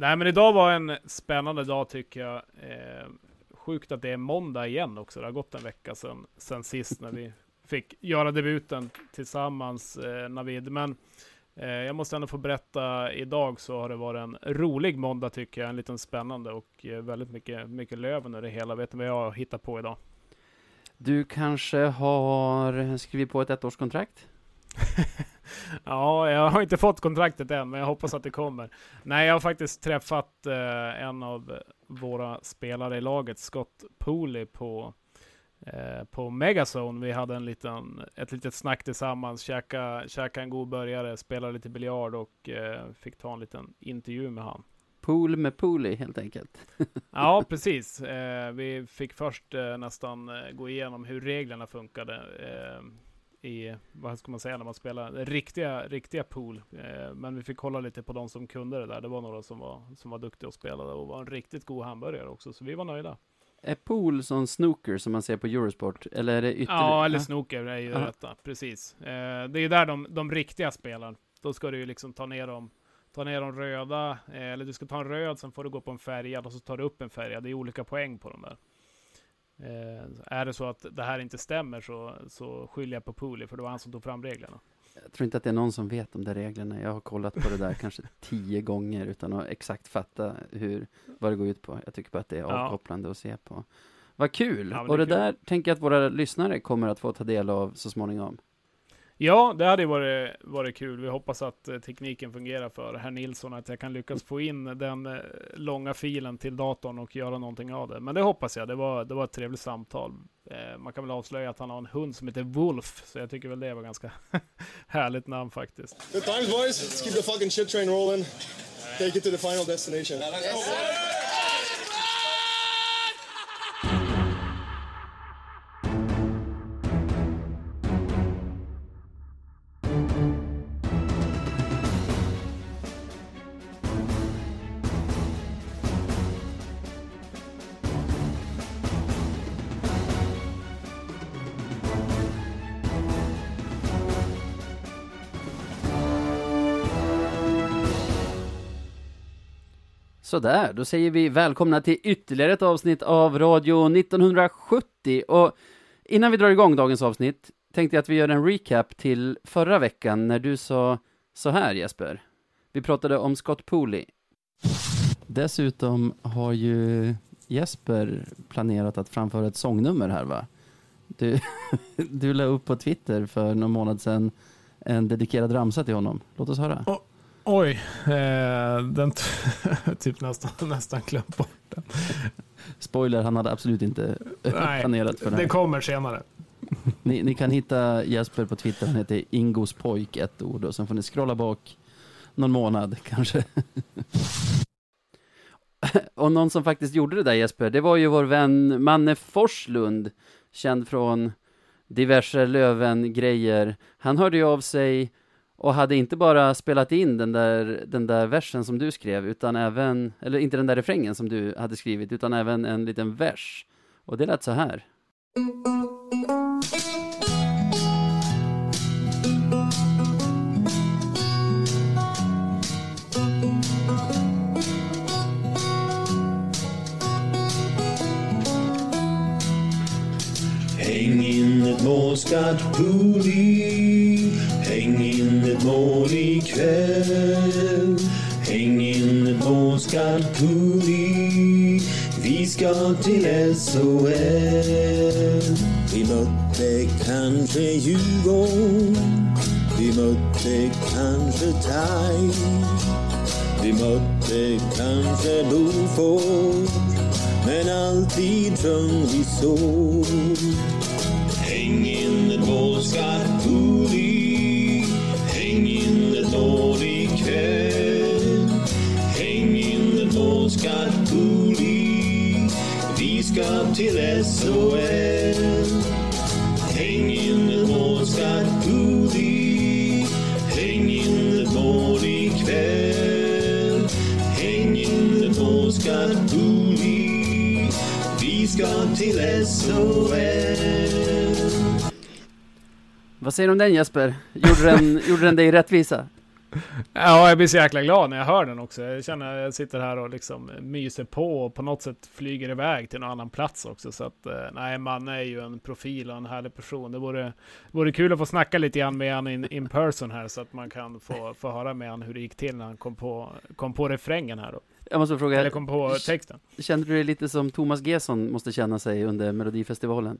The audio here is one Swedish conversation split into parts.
Nej men idag var en spännande dag tycker jag. Eh, sjukt att det är måndag igen också. Det har gått en vecka sedan, sedan sist när vi fick göra debuten tillsammans, eh, Navid. Men eh, jag måste ändå få berätta, idag så har det varit en rolig måndag tycker jag. En liten spännande och eh, väldigt mycket, mycket löven i det hela. Vet ni vad jag har hittat på idag? Du kanske har skrivit på ett ettårskontrakt? ja, jag har inte fått kontraktet än, men jag hoppas att det kommer. Nej, jag har faktiskt träffat eh, en av våra spelare i laget, Scott Pooley, på, eh, på Megazone. Vi hade en liten, ett litet snack tillsammans, käka, käka en god burgare, spela lite biljard och eh, fick ta en liten intervju med han. Pool med Pooley helt enkelt. ja, precis. Eh, vi fick först eh, nästan eh, gå igenom hur reglerna funkade i, vad ska man säga, när man spelar riktiga, riktiga pool. Eh, men vi fick kolla lite på de som kunde det där. Det var några som var, som var duktiga och spelade och var en riktigt god hamburgare också, så vi var nöjda. Är pool som snooker som man ser på Eurosport? Eller är det ytterligare? Ja, eller snooker är ju rätta, precis. Eh, det är ju där de, de riktiga spelar. Då ska du ju liksom ta ner dem ta ner de röda, eh, eller du ska ta en röd, sen får du gå på en färgad och så tar du upp en färgad. Det är olika poäng på de där. Eh, är det så att det här inte stämmer så, så skyller jag på Pooley, för det var han som tog fram reglerna. Jag tror inte att det är någon som vet om de reglerna. Jag har kollat på det där kanske tio gånger utan att exakt fatta hur, vad det går ut på. Jag tycker bara att det är avkopplande ja. att se på. Vad kul! Ja, det och det kul. där tänker jag att våra lyssnare kommer att få ta del av så småningom. Ja, det hade varit, varit kul. Vi hoppas att eh, tekniken fungerar för herr Nilsson, att jag kan lyckas få in den eh, långa filen till datorn och göra någonting av det. Men det hoppas jag. Det var, det var ett trevligt samtal. Eh, man kan väl avslöja att han har en hund som heter Wolf, så jag tycker väl det var ganska härligt namn faktiskt. Good times boys, let's keep the fucking shit train rolling. Take it to the final destination. Sådär, då säger vi välkomna till ytterligare ett avsnitt av Radio 1970. Och innan vi drar igång dagens avsnitt tänkte jag att vi gör en recap till förra veckan när du sa så här Jesper. Vi pratade om Scott Pooley. Dessutom har ju Jesper planerat att framföra ett sångnummer här va? Du, du la upp på Twitter för någon månad sedan en dedikerad ramsa till honom. Låt oss höra. Oh. Oj, eh, den typ nästan, nästan glömt bort den. Spoiler, han hade absolut inte Nej, planerat för det här. Det kommer senare. Ni, ni, kan hitta Jesper på Twitter, han heter Ingos pojk, ett ord, och sen får ni scrolla bak någon månad kanske. och någon som faktiskt gjorde det där Jesper, det var ju vår vän Manne Forslund, känd från diverse Löven-grejer. Han hörde ju av sig och hade inte bara spelat in den där, den där versen som du skrev, utan även, eller inte den där refrängen som du hade skrivit, utan även en liten vers. Och det lät så här. Häng in ett målskatt puli ett mål ikväll Häng in ett måskat Vi ska till SHL Vi mötte kanske Djurgården. Vi mötte kanske Tai Vi mötte kanske Bofors men alltid sjöng vi så. Häng in ett målskarpt ett målskarpt puli Vi ska till SHL Häng in ett målskarpt puli Häng in ett mål ikväll. Häng in ett målskarpt puli Vi ska till SHL vad säger du om den Jesper? Gjorde den, gjorde den dig rättvisa? Ja, jag blir så jäkla glad när jag hör den också. Jag känner att jag sitter här och liksom myser på och på något sätt flyger iväg till någon annan plats också. Så att eh, nej, man är ju en profil och en härlig person. Det vore, vore kul att få snacka lite grann med han in, in person här så att man kan få, få höra med han hur det gick till när han kom på, kom på refrängen här då. Jag måste fråga, Eller kom på texten. kände du dig lite som Thomas Gesson måste känna sig under Melodifestivalen?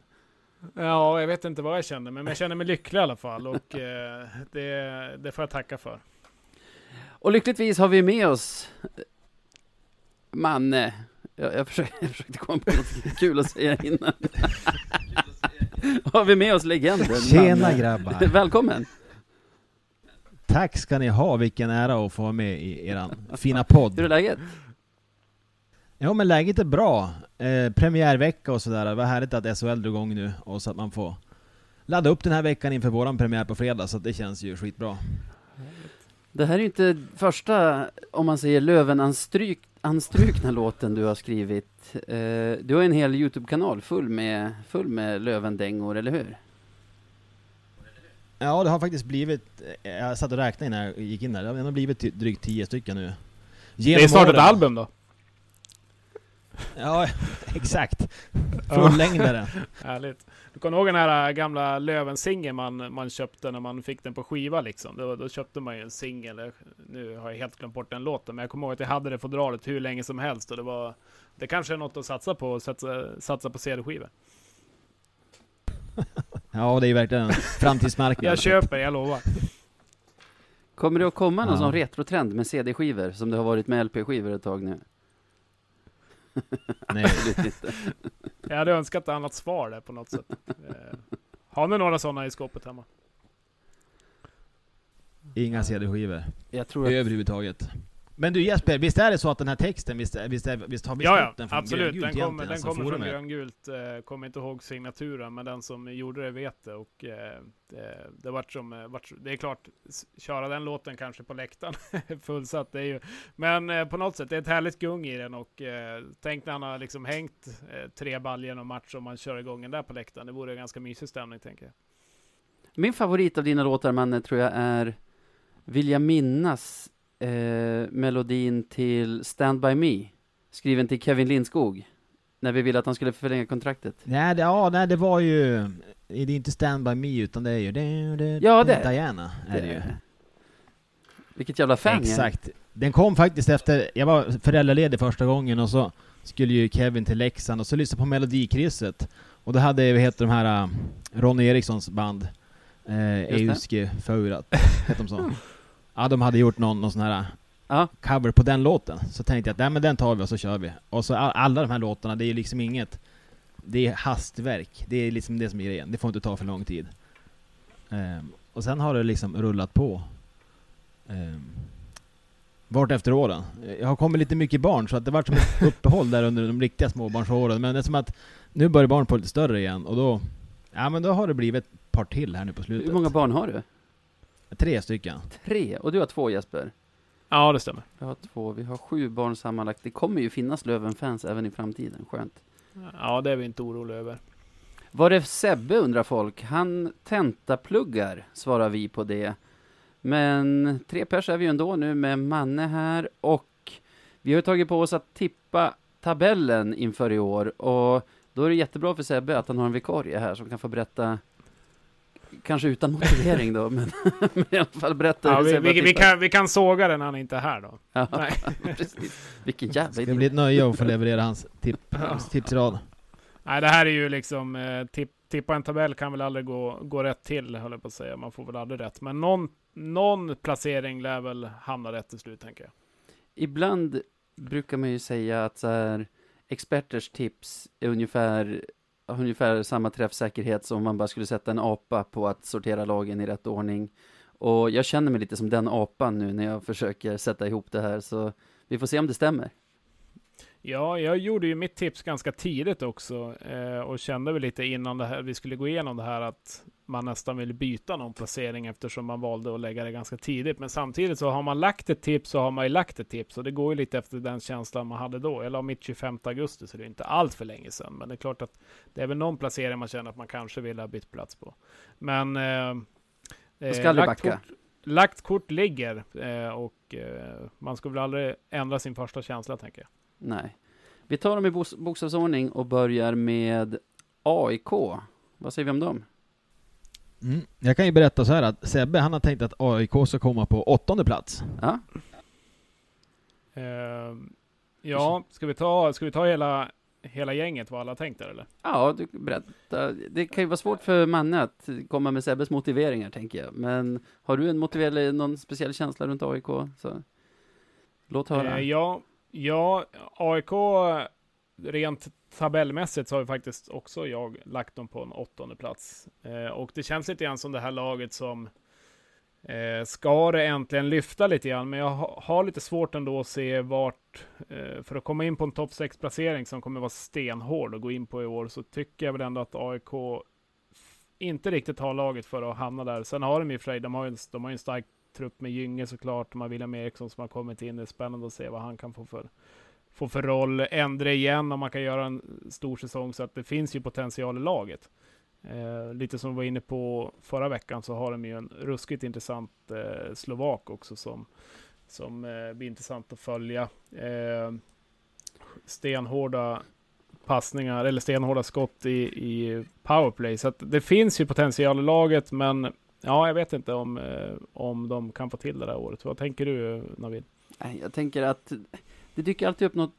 Ja, jag vet inte vad jag känner, men jag känner mig lycklig i alla fall och eh, det, det får jag tacka för. Och lyckligtvis har vi med oss Manne. Jag, jag, försökte, jag försökte komma på något kul att säga innan. har vi med oss legenden Tjena Manne. grabbar! Välkommen! Tack ska ni ha, vilken ära att få vara med i eran fina podd. Hur är läget? Ja men läget är bra. Eh, premiärvecka och sådär, det var härligt att SHL drog igång nu och så att man får ladda upp den här veckan inför våran premiär på fredag, så det känns ju skitbra. Det här är inte första, om man säger Löven-anstryk, anstrukna låten du har skrivit. Eh, du har en hel Youtube-kanal full med, full med Löven-dängor, eller hur? Ja det har faktiskt blivit, eh, jag satt och räknade innan jag gick in där, det har blivit drygt 10 stycken nu. Det Genom är snart ett album då. Ja, exakt. Fullängdare. Härligt. Du kommer ihåg den här äh, gamla Löven-singeln man, man köpte när man fick den på skiva liksom? Då, då köpte man ju en singel. Nu har jag helt glömt bort den låten, men jag kommer ihåg att jag hade det fodralet hur länge som helst och det var det kanske är något att satsa på, satsa, satsa på CD-skivor. Ja, det är verkligen en framtidsmarknad. Jag köper, jag lovar. Kommer det att komma någon Ja. sån retrotrend med CD-skivor, som det har varit med LP-skivor ett tag nu? Nej. Jag hade önskat ett annat svar där på något sätt. Eh, Har ni några sådana i skåpet hemma? Inga CD-skivor. Jag tror att Överhuvudtaget. Men du Jesper, visst är det så att den här texten, visst, visst, är, visst har vi Ja, ja, den från absolut. Gröngult Den kommer, den alltså kommer från forumet? gröngult. Eh, kommer inte ihåg signaturen, men den som gjorde det vet det. Och eh, det, det vart som, eh, vart, det är klart, köra den låten kanske på läktaren fullsatt. Det är ju, men eh, på något sätt, det är ett härligt gung i den och eh, tänk när han har liksom hängt eh, tre baljor genom match och man kör igång den där på läktaren. Det vore en ganska mysig stämning tänker jag. Min favorit av dina låtar, Manne, tror jag är Vill jag minnas eh, melodin till Stand By Me, skriven till Kevin Lindskog, när vi ville att han skulle förlänga kontraktet. Nej, det, ja, nej, det var ju... Det är inte Stand By Me, utan det är ju... Det, det, Ja, det är- Diana är det ju. Vilket jävla fan Exakt. Den kom faktiskt efter... Jag var föräldraledig första gången och så skulle ju Kevin till Leksand och så lyssnade på Melodikrysset. Och då hade, vad heter de här, uh, Ronny Erikssons band, eh, det. Euske Faurat, heter de så? Ja, de hade gjort någon, någon sån här Ja, cover på den låten. Så tänkte jag att nej, men den tar vi och så kör vi. Och så all, alla de här låtarna, det är ju liksom inget... Det är hastverk. Det är liksom det som är grejen. Det får inte ta för lång tid. Ehm, och sen har det liksom rullat på. Um, vart efter åren. Jag har kommit lite mycket barn, så att det var som ett uppehåll där under de riktiga småbarnsåren. Men det är som att nu börjar barn på lite större igen och då... Ja men då har det blivit ett par till här nu på slutet. hur många barn har du? Tre stycken. Tre, och du har två Jesper. Ja, det stämmer. Jag har två, vi har sju barn sammanlagt. Det kommer ju finnas Löven-fans även i framtiden, skönt. Ja, det är vi inte oroliga över. Var det Sebbe undrar folk? Han tentapluggar, svarar vi på det. Men tre pers är vi ju ändå nu med Manne här och vi har tagit på oss att tippa tabellen inför i år och då är det jättebra för Sebbe att han har en vikarie här som kan få berätta Kanske utan motivering då, men, men i alla fall berätta Ja, vi, vi, vi, kan, vi kan såga den när han inte är här då. Ja, Nej. precis. Vilken jävla Det idé. blir ett nöje att få leverera hans tip, hans tipsrad. Nej, det här är ju liksom, eh, tipp, tippa en tabell kan väl aldrig gå, gå rätt till, höll jag på att säga. Man får väl aldrig rätt. Men någon, någon placering lär väl hamna rätt till slut, tänker jag. Ibland brukar man ju säga att så här, experters tips är ungefär, ungefär samma träffsäkerhet som om man bara skulle sätta en apa på att sortera lagen i rätt ordning. Och jag känner mig lite som den apan nu när jag försöker sätta ihop det här, så vi får se om det stämmer. Ja, jag gjorde ju mitt tips ganska tidigt också eh, och kände väl lite innan det här, vi skulle gå igenom det här att man nästan ville byta någon placering eftersom man valde att lägga det ganska tidigt. Men samtidigt så har man lagt ett tips så har man ju lagt ett tips och det går ju lite efter den känslan man hade då. Jag la mitt 25 augusti så det är inte allt för länge sedan. Men det är klart att det är väl någon placering man känner att man kanske vill ha bytt plats på. Men... Eh, Då ska aldrig lagt backa. kort- lagt kort ligger eh, och eh, man ska väl aldrig ändra sin första känsla tänker jag. Nej. Vi tar dem i bokstavsordning och börjar med AIK. Vad säger vi om dem? Mm. Jag kan ju berätta så här att Sebbe han har tänkt att AIK ska komma på åttonde plats. Ja, Eh, ja, ska vi ta, ska vi ta hela, hela gänget vad alla tänkt där eller? ja du berätta. Det kan ju vara svårt för Manne att komma med Sebbes motiveringar, tänker jag. Men har du en motivering, någon speciell känsla runt AIK? Så låt höra. Eh, ja, ja, AIK rent tabellmässigt så har ju faktiskt också jag lagt dem på en åttonde plats. Eh, och det känns lite grann som det här laget som eh, ska det äntligen lyfta lite grann, men jag ha, har lite svårt ändå att se vart, eh, för att komma in på en topp 6-placering som kommer vara stenhård att gå in på i år, så tycker jag väl ändå att AIK inte riktigt har laget för att hamna där. Sen har de i och för sig, de har ju en, de har ju en stark trupp med Gynge såklart, de har William Eriksson som har kommit in, det är spännande att se vad han kan få för få för roll, ändra igen om man kan göra en stor säsong, så att det finns ju potential i laget. Eh, lite som vi var inne på förra veckan så har de ju en ruskigt intressant eh, slovak också som, som eh, blir intressant att följa. Eh, stenhårda passningar eller stenhårda skott i, i powerplay. Så att det finns ju potential i laget, men ja, jag vet inte om, eh, om de kan få till det där året. Vad tänker du Navid? Jag tänker att det dyker alltid upp något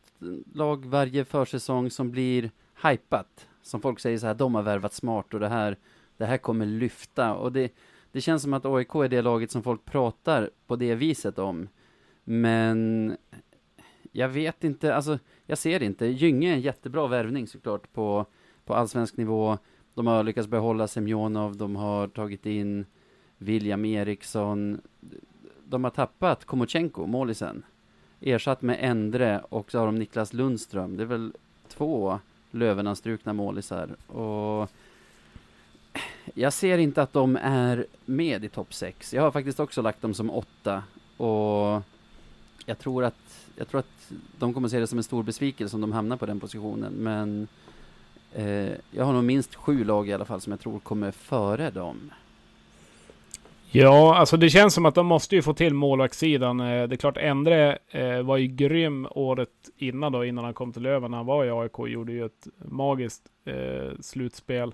lag varje försäsong som blir hypat. Som folk säger så här, de har värvat smart och det här, det här kommer lyfta. Och det, det känns som att AIK är det laget som folk pratar på det viset om. Men jag vet inte, alltså jag ser inte. Gynge är en jättebra värvning såklart på, på allsvensk nivå. De har lyckats behålla Semjonov, de har tagit in William Eriksson. De har tappat Komochenko, målisen. Ersatt med Endre och så har de Niklas Lundström. Det är väl två Lövenanstrukna målisar. Och jag ser inte att de är med i topp 6. Jag har faktiskt också lagt dem som åtta. Och jag tror att, jag tror att de kommer se det som en stor besvikelse om de hamnar på den positionen. Men eh, jag har nog minst sju lag i alla fall som jag tror kommer före dem. Ja, alltså det känns som att de måste ju få till målvaktssidan. Eh, det är klart, Endre eh, var ju grym året innan då, innan han kom till Löven. Han var i AIK och gjorde ju ett magiskt eh, slutspel.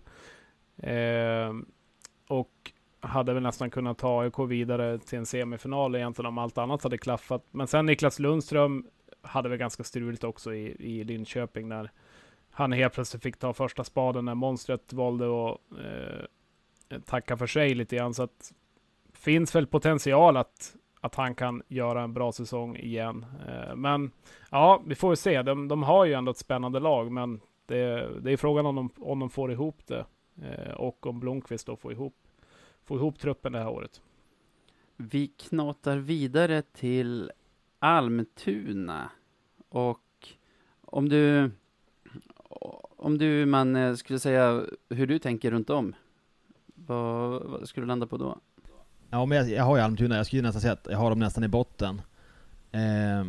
Och hade väl nästan kunnat ta AIK vidare till en semifinal egentligen om allt annat hade klaffat. Men sen Niklas Lundström hade väl ganska struligt också i, i Linköping när han helt plötsligt fick ta första spaden när monstret valde att eh, tacka för sig lite grann. Så att finns väl potential att, att han kan göra en bra säsong igen. Eh, men ja, vi får ju se. De, de har ju ändå ett spännande lag, men det, det är frågan om de, om de får ihop det. Eh, och om Blomqvist då får ihop, får ihop truppen det här året. Vi knatar vidare till Almtuna. Och om du, om du man eh, skulle säga hur du tänker runt om, vad, vad skulle du landa på då? Ja men jag, jag har ju Almtuna, jag skulle nästan säga att jag har dem nästan i botten. Eh,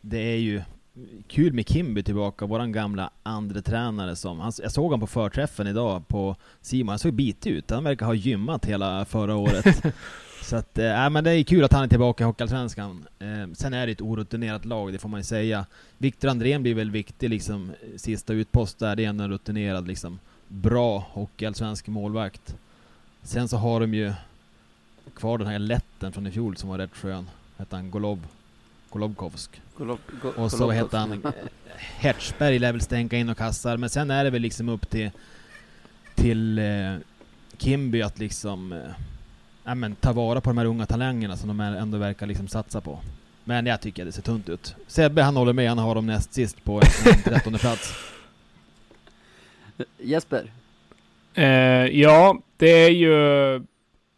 det är ju kul med Kimby tillbaka, våran gamla andre tränare som, han, jag såg honom på förträffen idag på Simon, han såg bitig ut, han verkar ha gymmat hela förra året. Så att, äh, men det är kul att han är tillbaka i Hockeyallsvenskan. Ehm, sen är det ett orutinerat lag, det får man ju säga. Viktor Andrén blir väl viktig liksom, sista utpost där, det är ändå en rutinerad liksom, bra Hockeyallsvensk målvakt. Sen så har de ju kvar den här letten från i fjol som var rätt skön. Hette han Golov? Golovkovsk. Golov, go, Och så hette han eh, Hertzberg lär väl stänka in och kassar, men sen är det väl liksom upp till till eh, Kimby att liksom eh, ja, men, ta vara på de här unga talangerna som de är- ändå verkar liksom satsa på. Men jag tycker det ser tunt ut. Sebbe han håller med, han har dem näst sist på en trettonde plats. Jesper? Eh, ja, det är ju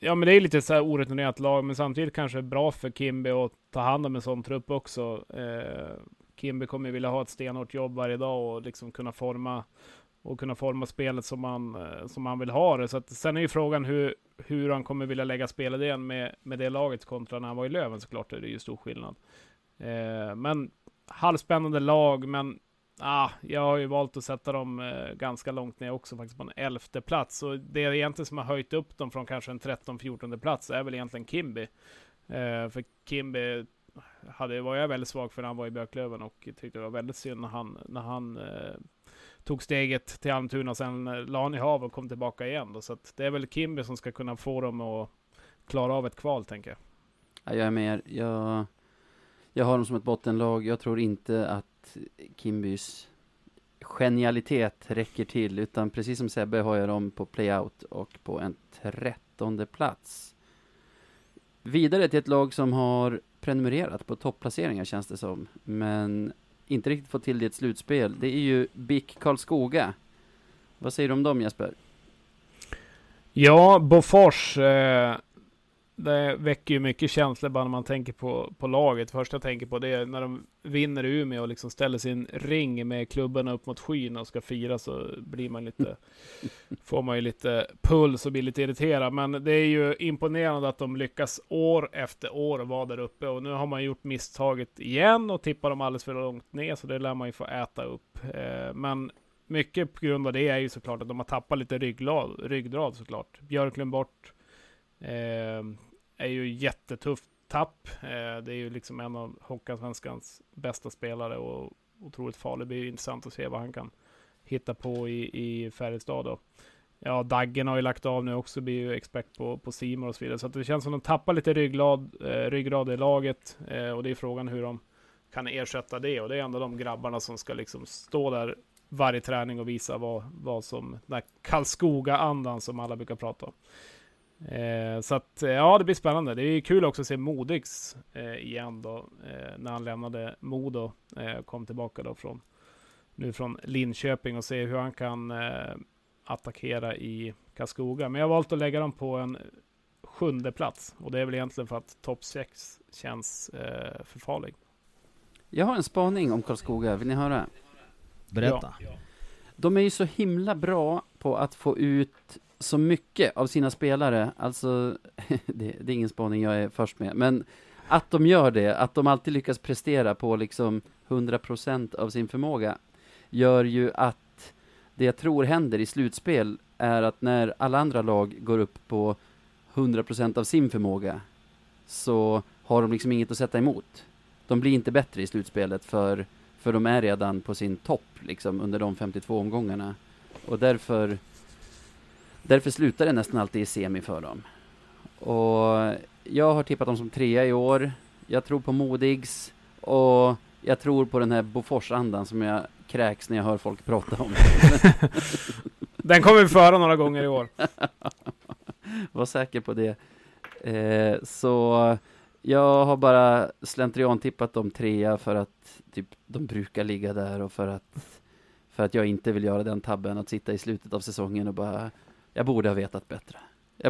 Ja, men det är lite så här orutinerat lag, men samtidigt kanske bra för Kimby att ta hand om en sån trupp också. Eh, Kimby kommer ju vilja ha ett stenhårt jobb varje dag och liksom kunna forma och kunna forma spelet som han eh, som han vill ha det. Så att, sen är ju frågan hur, hur han kommer vilja lägga spelidén med, med det laget kontra när han var i Löven såklart. är Det är ju stor skillnad. Eh, men halvspännande lag, men ah, jag har ju valt att sätta dem eh, ganska långt ner också, faktiskt på en elfte plats. Och det är egentligen som har höjt upp dem från kanske en 13-14 plats är väl egentligen Kimby. Eh, för Kimby hade, var jag väldigt svag för när han var i Björklöven och tyckte det var väldigt synd när han, när han eh, tog steget till Almtuna och sen eh, la han i hav och kom tillbaka igen. Då. Så att det är väl Kimby som ska kunna få dem att klara av ett kval, tänker jag. Ja, jag är med er. Jag, jag har dem som ett bottenlag. Jag tror inte att Kimbys genialitet räcker till, utan precis som Sebbe har jag dem på playout och på en trettonde plats. Vidare till ett lag som har prenumererat på topplaceringar känns det som, men inte riktigt fått till det i ett slutspel. Det är ju BIK Karlskoga. Vad säger du om dem Jesper? Ja, Bofors. Eh, det väcker ju mycket känslor bara när man tänker på, på laget. Första jag tänker på det är när de vinner i Umeå och liksom ställer sin ring med klubborna upp mot skyn och ska fira så blir man lite, får man ju lite puls och blir lite irriterad. Men det är ju imponerande att de lyckas år efter år vara där uppe och nu har man gjort misstaget igen och tippar dem alldeles för långt ner så det lär man ju få äta upp. Eh, men mycket på grund av det är ju såklart att de har tappat lite ryggrad, ryggrad såklart. Björklund bort. Eh, är ju jättetufft tapp. Eh, det är ju liksom en av Hockeyallsvenskans bästa spelare och otroligt farlig. Det blir intressant att se vad han kan hitta på i, i Färjestad då. Ja, Daggen har ju lagt av nu också, blir ju expert på, på Simor och så vidare. Så det känns som att de tappar lite ryggrad, eh, ryggrad i laget. Eh, och det är frågan hur de kan ersätta det. Och det är ändå de grabbarna som ska liksom stå där varje träning och visa vad, vad som, den här Karlskoga-andan som alla brukar prata om. Eh, så att, eh, ja, det blir spännande. Det är kul också att se Modigs eh, igen då, eh, när han lämnade Modo, eh, kom tillbaka då från, nu från Linköping och se hur han kan eh, attackera i Karlskoga. Men jag har valt att lägga dem på en sjunde plats och det är väl egentligen för att topp 6 känns för farlig. Jag har en spaning om Karlskoga, vill ni höra? Berätta. Ja. De är ju så himla bra på att få ut så mycket av sina spelare, alltså, det, det, är ingen spaning jag är först med, men att de gör det, att de alltid lyckas prestera på liksom 100% av sin förmåga, gör ju att det jag tror händer i slutspel är att när alla andra lag går upp på 100% av sin förmåga, så har de liksom inget att sätta emot. De blir inte bättre i slutspelet för, för de är redan på sin topp liksom under de 52 omgångarna. Och därför Därför slutar det nästan alltid i semi för dem. Och jag har tippat dem som trea i år. Jag tror på Modigs och jag tror på den här Bofors-andan som jag kräks när jag hör folk prata om. den kommer vi föra några gånger i år. Var säker på det. Eh, så jag har bara slentrian tippat dem trea för att typ, de brukar ligga där och för att, för att jag inte vill göra den tabben att sitta i slutet av säsongen och bara jag borde ha vetat bättre.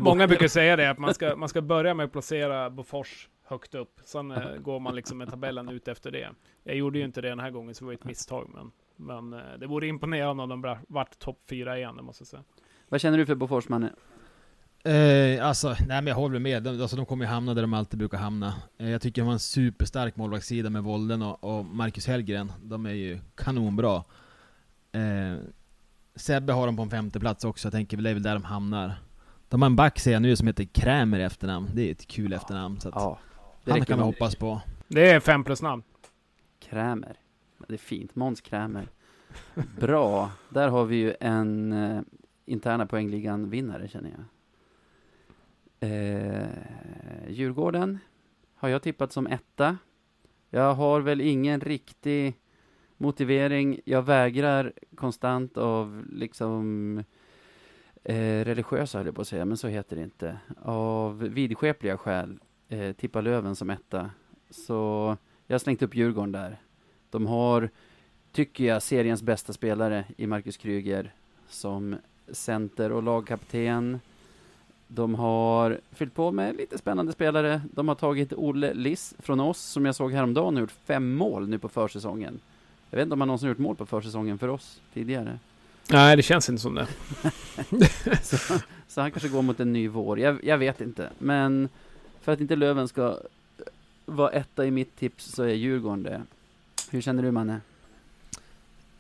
Många brukar säga det, att man ska, man ska börja med att placera Bofors högt upp. Sen eh, går man liksom med tabellen ut efter det. Jag gjorde ju inte det den här gången, så det var ett misstag. Men, men eh, det vore imponerande om de vart topp fyra igen, det måste jag säga. Vad känner du för Bofors, Manne? Eh, alltså, nej men jag håller med. De, alltså, de kommer ju hamna där de alltid brukar hamna. Eh, jag tycker de har en superstark målvaktssida med Volden och, och Marcus Hellgren. De är ju kanonbra. Eh, Sebbe har dem på en femte plats också, jag tänker väl det är väl där de hamnar. De har en back ser jag nu som heter Krämer i efternamn, det är ett kul efternamn så att ja, han kan vi hoppas på. Det är fem plus namn. Krämer. Det är fint, Måns Krämer. Bra, där har vi ju en uh, interna poängligan-vinnare känner jag. Uh, Djurgården har jag tippat som etta. Jag har väl ingen riktig motivering, jag vägrar konstant av liksom eh, religiösa höll jag på att säga, men så heter det inte. Av vidskepliga skäl eh, tippa Löven som etta. Så jag har slängt upp Djurgården där. De har, tycker jag, seriens bästa spelare i Marcus Kryger som center och lagkapten. De har fyllt på med lite spännande spelare. De har tagit Olle Liss från oss, som jag såg häromdagen, och gjort fem mål nu på försäsongen. Jag vet inte om han någonsin gjort mål på försäsongen för oss tidigare. Nej, det känns inte som det. så, så, han kanske går mot en ny vår. Jag, jag, vet inte. Men för att inte Löven ska vara etta i mitt tips så är Djurgården det. Hur känner du, Manne?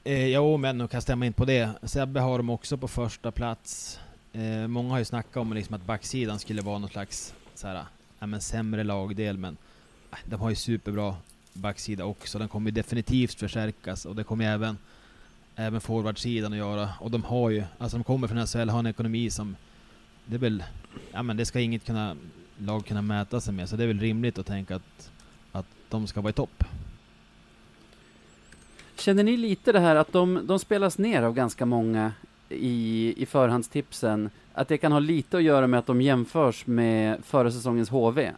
Eh, jo, men jag kan stämma in på det. Sebbe har dem också på första plats. Eh, många har ju snackat om liksom att backsidan skulle vara någon slags så här, ja, men sämre lagdel, men eh, de har ju superbra backsida också. Den kommer definitivt förstärkas och det kommer även, även forwardsidan att göra. Och de har ju, alltså de kommer från SHL, har en ekonomi som, det är väl, ja men det ska inget kunna, lag kunna mäta sig med, så det är väl rimligt att tänka att, att de ska vara i topp. Känner ni lite det här att de, de spelas ner av ganska många i, i förhandstipsen? Att det kan ha lite att göra med att de jämförs med förra säsongens HV?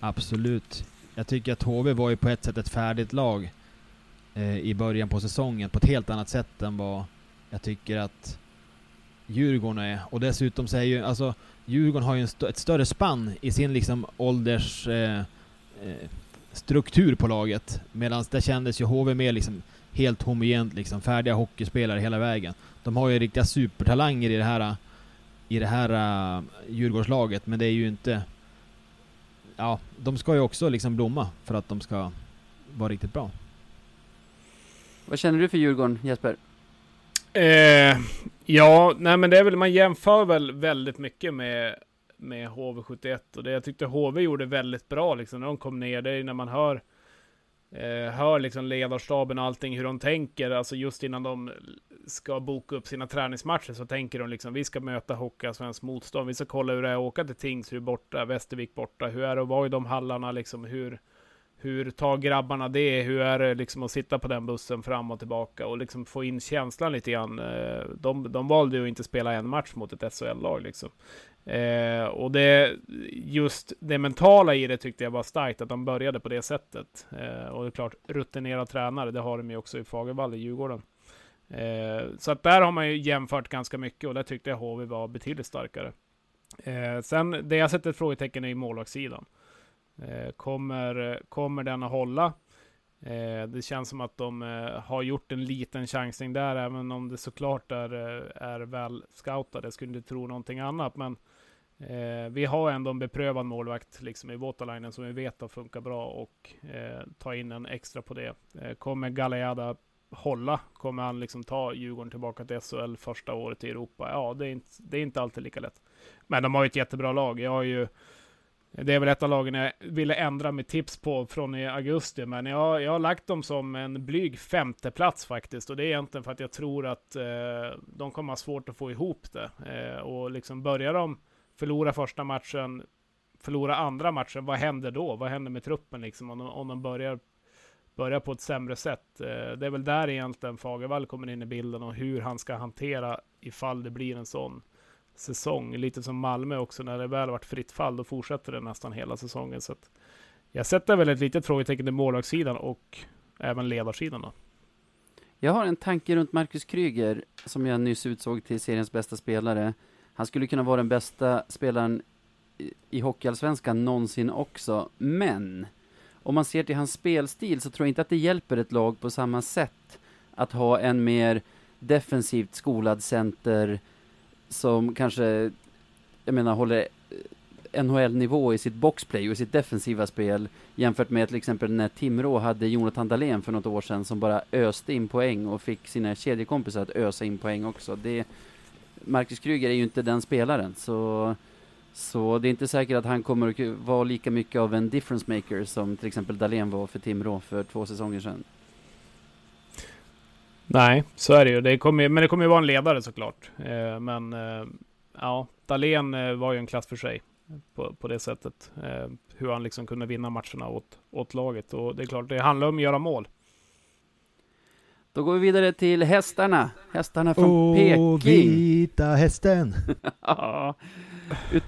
Absolut. Jag tycker att HV var ju på ett sätt ett färdigt lag eh, i början på säsongen på ett helt annat sätt än vad jag tycker att Djurgården är. Och dessutom så är ju, alltså Djurgården har ju st ett större spann i sin liksom ålders eh, eh, struktur på laget. Medan det kändes ju HV mer liksom helt homogent liksom, färdiga hockeyspelare hela vägen. De har ju riktiga supertalanger i det här i det här uh, Djurgårdslaget, men det är ju inte... Ja, de ska ju också liksom blomma för att de ska vara riktigt bra. Vad känner du för Djurgården, Jesper? Eh, ja, nej men det är väl, man jämför väl väldigt mycket med, med HV71 och det jag tyckte HV gjorde väldigt bra liksom när de kom ner. Det är när man hör, eh, hör liksom ledarstaben och allting hur de tänker, alltså just innan de ska boka upp sina träningsmatcher så tänker de liksom vi ska möta Hockeyallsvenskt motstånd. Vi ska kolla hur det är att åka till Tingsryd borta, Västervik borta. Hur är det att vara i de hallarna liksom? Hur, hur tar grabbarna det? Hur är det liksom att sitta på den bussen fram och tillbaka och liksom få in känslan lite grann? Eh, de, de valde ju att inte spela en match mot ett SHL-lag liksom. Eh, och det, just det mentala i det tyckte jag var starkt, att de började på det sättet. Eh, och det är klart, rutinerad tränare, det har de ju också i Fagervall i Djurgården. Eh, så att där har man ju jämfört ganska mycket och där tyckte jag HV var betydligt starkare. Eh, sen det jag sätter ett frågetecken är i målvaktssidan. Eh, kommer, kommer den att hålla? Eh, det känns som att de eh, har gjort en liten chansning där, även om det såklart är, eh, är väl scoutade. Jag skulle inte tro någonting annat, men Eh, vi har ändå en beprövad målvakt liksom i Waterlinen som vi vet har funkat bra och eh, ta in en extra på det. Eh, kommer Galeada hålla? Kommer han liksom ta Djurgården tillbaka till SHL första året i Europa? Ja, det är inte, det är inte alltid lika lätt. Men de har ju ett jättebra lag. Jag har ju det är väl ett av lagen jag ville ändra mitt tips på från i augusti, men jag, jag har lagt dem som en blyg femteplats faktiskt. Och det är egentligen för att jag tror att eh, de kommer ha svårt att få ihop det. Eh, och liksom börjar de förlora första matchen, förlora andra matchen, vad händer då? Vad händer med truppen liksom om de, om de börjar, börjar på ett sämre sätt? Eh, det är väl där egentligen Fagervall kommer in i bilden och hur han ska hantera ifall det blir en sån säsong. Lite som Malmö också, när det väl varit fritt fall, då fortsätter det nästan hela säsongen. Så jag sätter väl ett litet frågetecken till målvaktssidan och även ledarsidan. Då. Jag har en tanke runt Marcus Kryger, som jag nyss utsåg till seriens bästa spelare. Han skulle kunna vara den bästa spelaren i Hockeyallsvenskan någonsin också, men om man ser till hans spelstil så tror jag inte att det hjälper ett lag på samma sätt att ha en mer defensivt skolad center som kanske, jag menar, håller eh, NHL-nivå i sitt boxplay och i sitt defensiva spel jämfört med till exempel när Timrå hade Jonathan Dahlén för något år sedan som bara öste in poäng och fick sina kedjekompisar att ösa in poäng också. Det, Marcus Kryger är ju inte den spelaren, så, så det är inte säkert att han kommer att vara lika mycket av en difference maker som till exempel Dahlén var för Timrå för två säsonger sedan. Nej, så är det ju. Det kommer, men det kommer ju vara en ledare såklart. Eh, men eh, ja, Dahlén eh, var ju en klass för sig på, på det sättet. Eh, hur han liksom kunde vinna matcherna åt, åt laget. Och det är klart, det handlar om att göra mål. Då går vi vidare till hästarna. Hästarna från Åh, Peking. vita hästen! ja. Ut,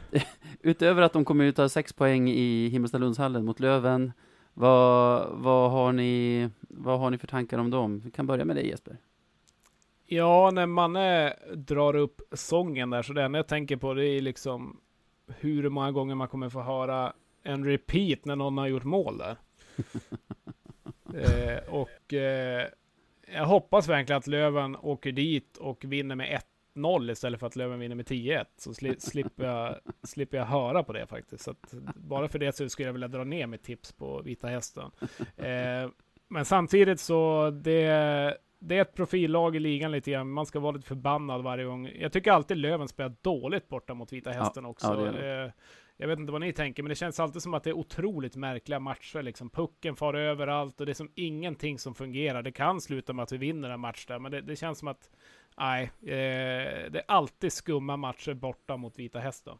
utöver att de kommer ut ta sex poäng i Himmelstalundshallen mot Löven vad, vad, har ni, vad har ni för tankar om dem? Vi kan börja med dig Jesper. Ja, när Manne drar upp sången där, så det enda jag tänker på det är liksom hur många gånger man kommer få höra en repeat när någon har gjort mål där. eh, och eh, jag hoppas verkligen att Löven åker dit och vinner med 1-0 istället för att Löven vinner med 10-1. Så sli slipper, jag, slipper jag höra på det faktiskt. Så bara för det så skulle jag vilja dra ner mitt tips på Vita Hästen. Eh, men samtidigt så det det är ett profillag i ligan lite grann. Man ska vara lite förbannad varje gång. Jag tycker alltid Löven spelar dåligt borta mot Vita Hästen också. ja, det det. Jag vet inte vad ni tänker, men det känns alltid som att det är otroligt märkliga matcher. Liksom. Pucken far överallt och det är som ingenting som fungerar. Det kan sluta med att vi vinner en match där, men det, det känns som att nej, eh, det är alltid skumma matcher borta mot Vita Hästen.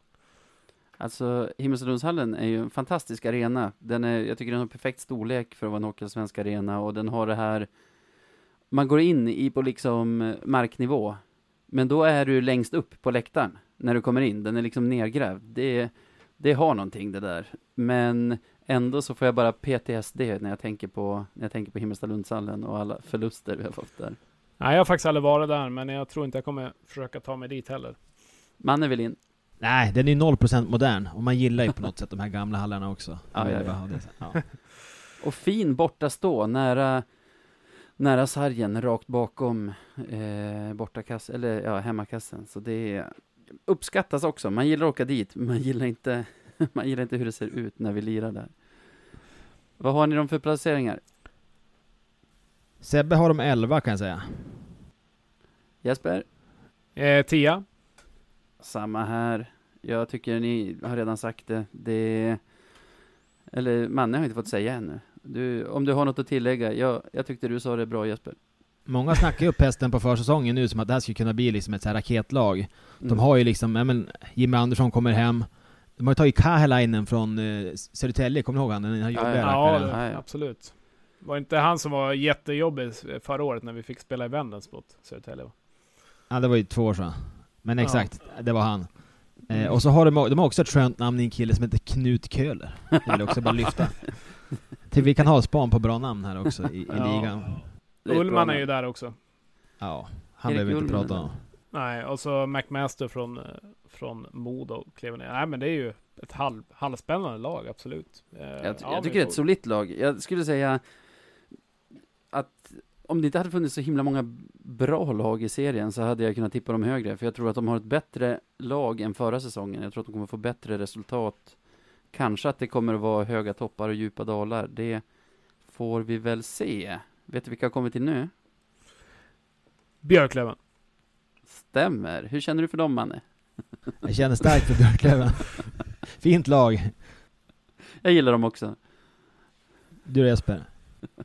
Alltså, Himmelstalundshallen är ju en fantastisk arena. Den är, jag tycker den har perfekt storlek för att vara en hockeyallsvensk arena och den har det här, man går in i på liksom marknivå, men då är du längst upp på läktaren när du kommer in. Den är liksom nergrävd. Det, det har någonting det där. Men ändå så får jag bara PTSD när jag tänker på, när jag tänker på Himmelstalundshallen och alla förluster vi har fått där. Nej, jag har faktiskt aldrig varit där, men jag tror inte jag kommer försöka ta mig dit heller. Man är väl in. Nej, den är ju 0% modern. Och man gillar ju på något sätt de här gamla hallarna också. Ja, Man ja, vill ja. Ja. Och fin borta stå, nära, nära sargen, rakt bakom eh, bortakass, eller ja, hemmakassen. Så det uppskattas också. Man gillar att åka dit, men man gillar inte, man gillar inte hur det ser ut när vi lirar där. Vad har ni dem för placeringar? Sebbe har de 11 kan jag säga. Jesper? Eh, tia. Samma här. Jag tycker ni har redan sagt det. det eller Manne har inte fått säga ännu. Du, om du har något att tillägga. Jag, jag tyckte du sa det bra Jesper. Många snackar ju upp hästen på försäsongen nu som att det här skulle kunna bli liksom ett så här raketlag. De Mm. har ju liksom, ja men Jimmy Andersson kommer hem. De har ju tagit Kahelainen från eh, Södertälje, kommer ni ihåg han? Den här jobbiga ja, Ja, Ja, ja. absolut. Var inte han som var jättejobbig förra året när vi fick spela i Vendens mot Södertälje? Ja, det var ju två år sedan. Men Ja. exakt, det var han. Eh, och så har de, de har också ett skönt namn i en kille som heter Knut Köhler. Det vill också bara lyfta. Till vi kan ha span på bra namn här också i, i Ja. ligan. Ullman är ju där också. Ja, han Erik behöver vi inte Ullman prata om. Nej, och så McMaster från, eh, från Modo klev ner. Nej, men det är ju ett halv, halvspännande lag, absolut. Eh, Jag, ja, jag tycker det är ett solitt lag. Jag skulle säga att om det inte hade funnits så himla många bra lag i serien så hade jag kunnat tippa dem högre. För jag tror att de har ett bättre lag än förra säsongen. Jag tror att de kommer få bättre resultat. Kanske att det kommer att vara höga toppar och djupa dalar. Det får vi väl se. Vet du vilka har kommit in nu? Björklöven. Stämmer. Hur känner du för dem, Manne? Jag känner starkt för Björklöven. Fint lag. Jag gillar dem också. Du Jesper.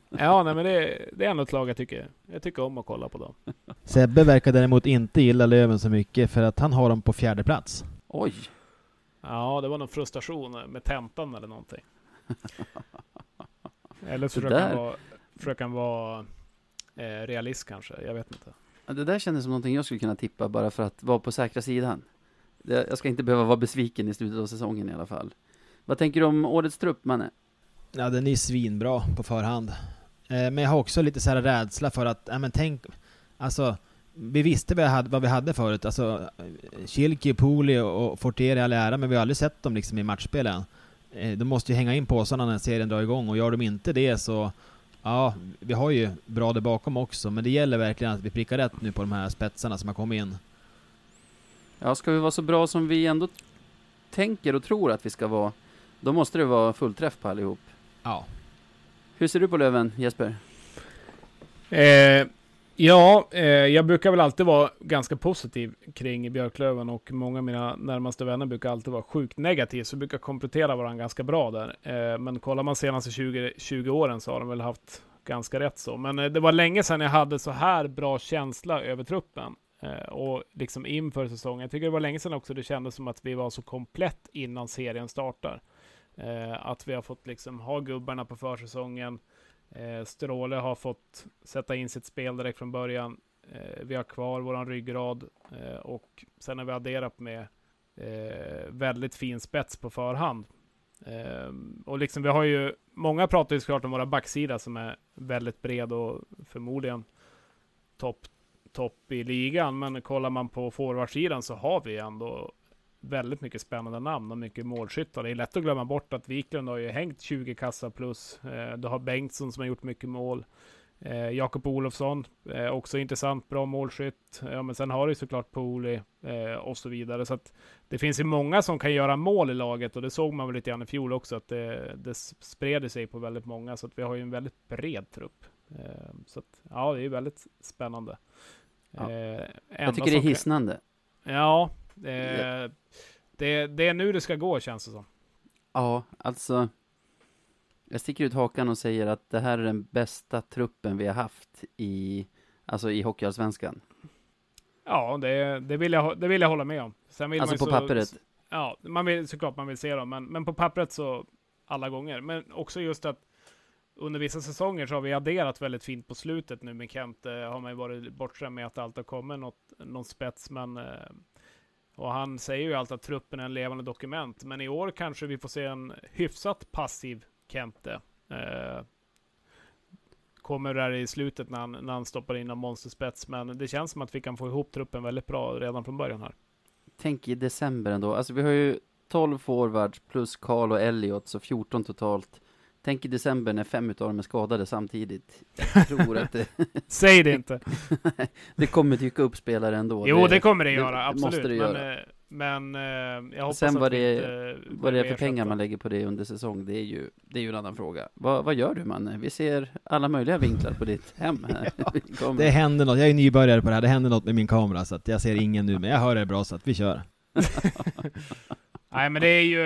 Ja, nej, men det, det är ändå ett lag jag tycker, jag tycker om att kolla på dem. Sebbe verkar däremot inte gilla Löven så mycket för att han har dem på fjärde plats. Oj! Ja, det var någon frustration med tentan eller någonting. Eller så Det försöker han där- vara, försöker han vara eh, realist kanske, jag vet inte. Ja, Det där kändes som någonting jag skulle kunna tippa bara för att vara på säkra sidan. Jag ska inte behöva vara besviken i slutet av säsongen i alla fall. Vad tänker du om årets trupp, Manne? Ja, den är svinbra på förhand. Eh, men jag har också lite så här rädsla för att, ja men tänk, alltså, vi visste vad, hade, vad vi hade förut. Alltså, Kilki, Poli och Fortier i all ära, men vi har aldrig sett dem liksom i matchspelen. Eh, de måste ju hänga in påsarna när serien drar igång, och gör de inte det så, ja, vi har ju bra där bakom också, men det gäller verkligen att vi prickar rätt nu på de här spetsarna som har kommit in. Ja, ska vi vara så bra som vi ändå tänker och tror att vi ska vara, då måste det vara fullträff på allihop. Ja. Hur ser du på Löven, Jesper? Eh, ja, eh, jag brukar väl alltid vara ganska positiv kring Björklöven och många av mina närmaste vänner brukar alltid vara sjukt negativ, så vi brukar komplettera varandra ganska bra där. Eh, men kollar man senaste 20, 20 åren så har de väl haft ganska rätt så. Men eh, det var länge sedan jag hade så här bra känsla över truppen. Eh, och liksom inför säsongen. Jag tycker det var länge sedan också det kändes som att vi var så komplett innan serien startar. Eh, att vi har fått liksom ha gubbarna på försäsongen. Eh, Stråle har fått sätta in sitt spel direkt från början. Eh, vi har kvar våran ryggrad eh, och sen har vi adderat med eh, väldigt fin spets på förhand. Eh, och liksom vi har ju, många pratar ju såklart om våra backsida som är väldigt bred och förmodligen topp topp i ligan. Men kollar man på forwardsidan så har vi ändå väldigt mycket spännande namn och mycket målskyttar. Det är lätt att glömma bort att Wiklund har ju hängt 20 kassa plus. Eh, du har Bengtsson som har gjort mycket mål. Eh, Jakob Olofsson, eh, också intressant, bra målskytt. Ja, men sen har du såklart Poli eh, och så vidare. Så att det finns ju många som kan göra mål i laget och det såg man väl lite grann i fjol också att det, det spred sig på väldigt många. Så att vi har ju en väldigt bred trupp Eh, så att, ja, det är väldigt spännande. Ja. Jag tycker det är hisnande. Ja, eh, det, det är nu det ska gå känns det som. Ja, alltså. Jag sticker ut hakan och säger att det här är den bästa truppen vi har haft i, alltså i Hockeyallsvenskan. Ja, det, det, vill jag, det vill jag hålla med om. Sen vill Alltså man på så, pappret. Ja, man vill, såklart man vill se dem, men, men på pappret så alla gånger. Men också just att under vissa säsonger så har vi adderat väldigt fint på slutet nu med Kent. Eh, har man ju varit bortskämd med att det alltid har kommit något, någon spets, men eh, och han säger ju alltid att truppen är en levande dokument, men i år kanske vi får se en hyfsat passiv Kente. Eh, kommer där i slutet när han, när han stoppar in en monsterspets, men det känns som att vi kan få ihop truppen väldigt bra redan från början här. Tänk i december ändå. Alltså vi har ju 12 forwards plus Karl och Elliot, så 14 totalt. Tänk i december när fem utav dem är skadade samtidigt. Jag tror att det, Säg det inte! det kommer dyka upp spelare ändå. Jo, det kommer det det göra, absolut. måste det men, göra. eh, men eh, jag hoppas Sen att vad det- inte Vad det är för pengar man lägger på det under säsong, det är ju, det är ju en annan fråga. Vad, vad gör du Manne? Vi ser alla möjliga vinklar på ditt hem här. Kommer- Det händer något, jag är nybörjare på det här, det händer något med min kamera så att jag ser ingen nu, men jag hör det bra så att vi kör. Nej, men det är ju,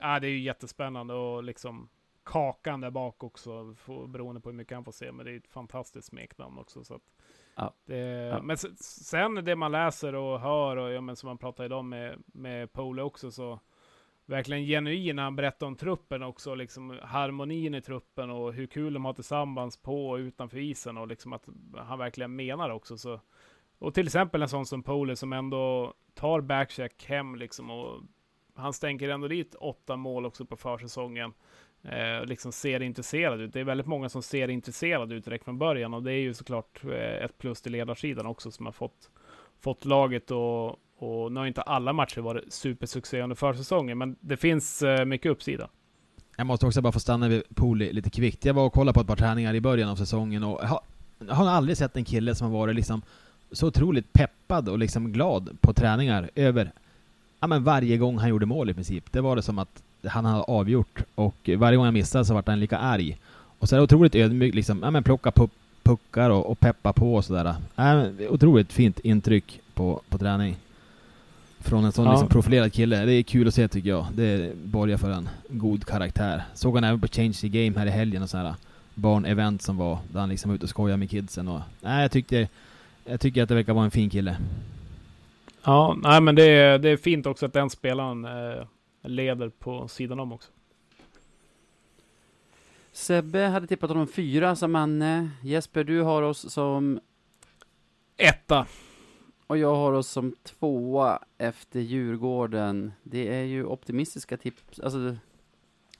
ja, det är ju jättespännande och liksom kakan där bak också, får, beroende på hur mycket han får se. Men det är ett fantastiskt smeknamn också. Så Ja. det, Ja. Men sen det man läser och hör, och ja, men som man pratar idag med, med Pole också, så verkligen genuin när han berättar om truppen också, liksom harmonin i truppen och hur kul de har tillsammans på och utanför isen och liksom att han verkligen menar också. Så. Och till exempel en sån som Pole som ändå tar backcheck hem liksom och han stänker ändå dit åtta mål också på försäsongen. Eh, liksom ser intresserad ut. Det är väldigt många som ser intresserad ut direkt från början och det är ju såklart eh, ett plus till ledarsidan också som har fått, fått laget och, och nu har inte alla matcher varit supersuccé under försäsongen, men det finns eh, mycket uppsida. Jag måste också bara få stanna vid Poli lite kvickt. Jag var och kollade på ett par träningar i början av säsongen och jag har, jag har aldrig sett en kille som har varit liksom så otroligt peppad och liksom glad på träningar över ja, men varje gång han gjorde mål i princip. Det var det som att han hade avgjort och varje gång han missade så var han lika arg. Och så är det otroligt ödmjukt liksom, ja men plocka pu- puckar och, och peppa på och sådär. Ja, otroligt fint intryck på, på träning. Från en sån Ja. liksom profilerad kille. Det är kul att se tycker jag. Det borgar för en god karaktär. Såg han även på Change the Game här i helgen och sådär barnevent som var, där han liksom var ute och skojade med kidsen och... Nej, jag tyckte... Jag tycker att det verkar vara en fin kille. Ja, nej men det är, det är fint också att den spelaren eh, leder på sidan om också. Sebbe hade tippat honom fyra som Manne. Jesper, du har oss som, Etta. och jag har oss som tvåa efter Djurgården. Det är ju optimistiska tips. Alltså, det-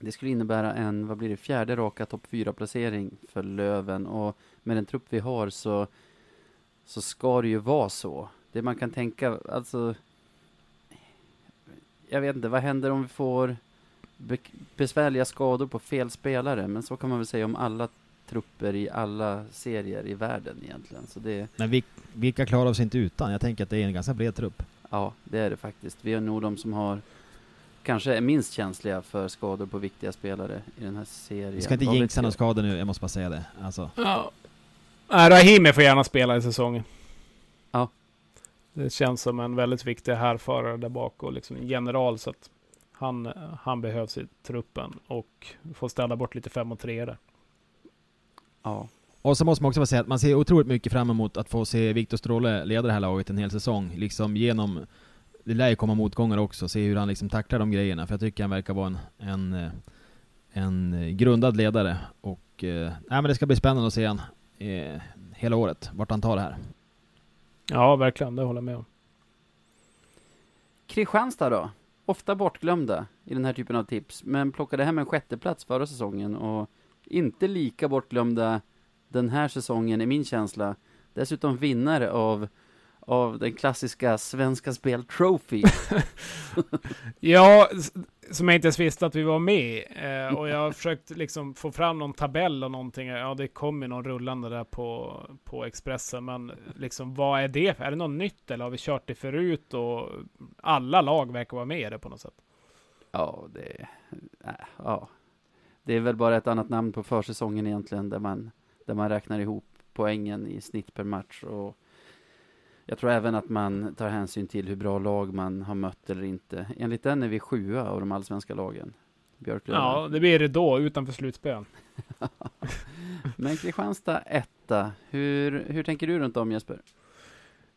det skulle innebära en, vad blir det, fjärde raka topp fyra placering för Löven. Och med den trupp vi har så, så ska det ju vara så. Det man kan tänka, alltså... Jag vet inte, vad händer om vi får be besvärliga skador på fel spelare? Men så kan man väl säga om alla trupper i alla serier i världen egentligen. Så det, Men vi, vilka klarar oss inte utan? Jag tänker att det är en ganska bred trupp. ja, det är det faktiskt. Vi är nog de som har kanske är minst känsliga för skador på viktiga spelare i den här serien. Vi ska inte jinxa några skador nu, jag måste bara säga det. Alltså, Ja. Rahimi får gärna spela i säsongen. Det känns som en väldigt viktig härförare där bak och liksom en general så att han, han behövs i truppen och får ställa bort lite 5 och 3 där. Ja, Och så måste man också säga att man ser otroligt mycket fram emot att få se Viktor Stråle leda det här laget en hel säsong. Liksom genom... Det lär ju komma motgångar också, se hur han liksom tacklar de grejerna. För jag tycker han verkar vara en, en, en grundad ledare. Och... Eh, nej men det ska bli spännande att se han eh, hela året, vart han tar det här. Ja, verkligen. Det håller jag med om. Kristianstad då? Ofta bortglömda i den här typen av tips, men plockade hem en sjätteplats förra säsongen och inte lika bortglömda den här säsongen i min känsla. Dessutom vinnare av, av den klassiska Svenska Spel Trophy. Ja, som jag inte ens visste att vi var med eh, Och jag har försökt liksom få fram någon tabell och någonting. Ja, det kom ju någon rullande där på, på Expressen. Men liksom, vad är det? Är det något nytt eller har vi kört det förut? Och alla lag verkar vara med i det på något sätt. ja, det, äh, ja. det är väl bara ett annat namn på försäsongen egentligen, där man, där där man räknar ihop poängen i snitt per match. Och jag tror även att man tar hänsyn till hur bra lag man har mött eller inte. Enligt den är vi sjua av de allsvenska lagen. Björklöven. Ja, det blir det då utanför slutspel. Men Kristianstad etta. Hur, hur tänker du runt om Jesper?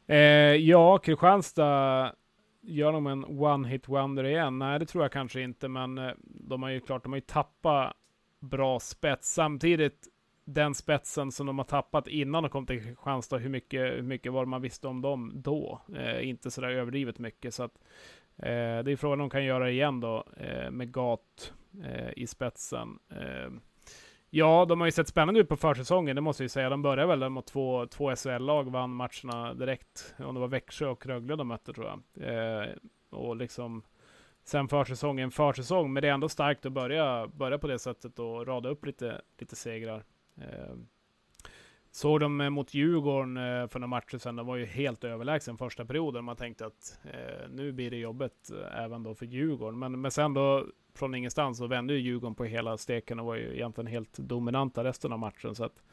Eh, ja, Kristianstad gör de en one-hit wonder igen? Nej, det tror jag kanske inte, men eh, de har ju klart, de har ju tappat bra spets. Samtidigt, den spetsen som de har tappat innan de kom till Kristianstad, hur mycket, hur mycket var det man visste om dem då? Eh, inte sådär överdrivet mycket, så att eh, det är frågan om de kan göra igen då, eh, med Gat eh, i spetsen. Eh, Ja, de har ju sett spännande ut på försäsongen, det måste jag ju säga. De började väl mot två, två SHL-lag, vann matcherna direkt. Om det var Växjö och Rögle de mötte tror jag. Eh, och liksom sen försäsongen, försäsong. Men det är ändå starkt att börja, börja på det sättet och rada upp lite, lite segrar. Eh, såg de mot Djurgården eh, för några matcher sedan, de var ju helt överlägsen första perioden. Man tänkte att eh, nu blir det jobbet eh, även då för Djurgården. Men, men sen då från ingenstans så vände ju Djurgården på hela steken och var ju egentligen helt dominanta resten av matchen. Så att,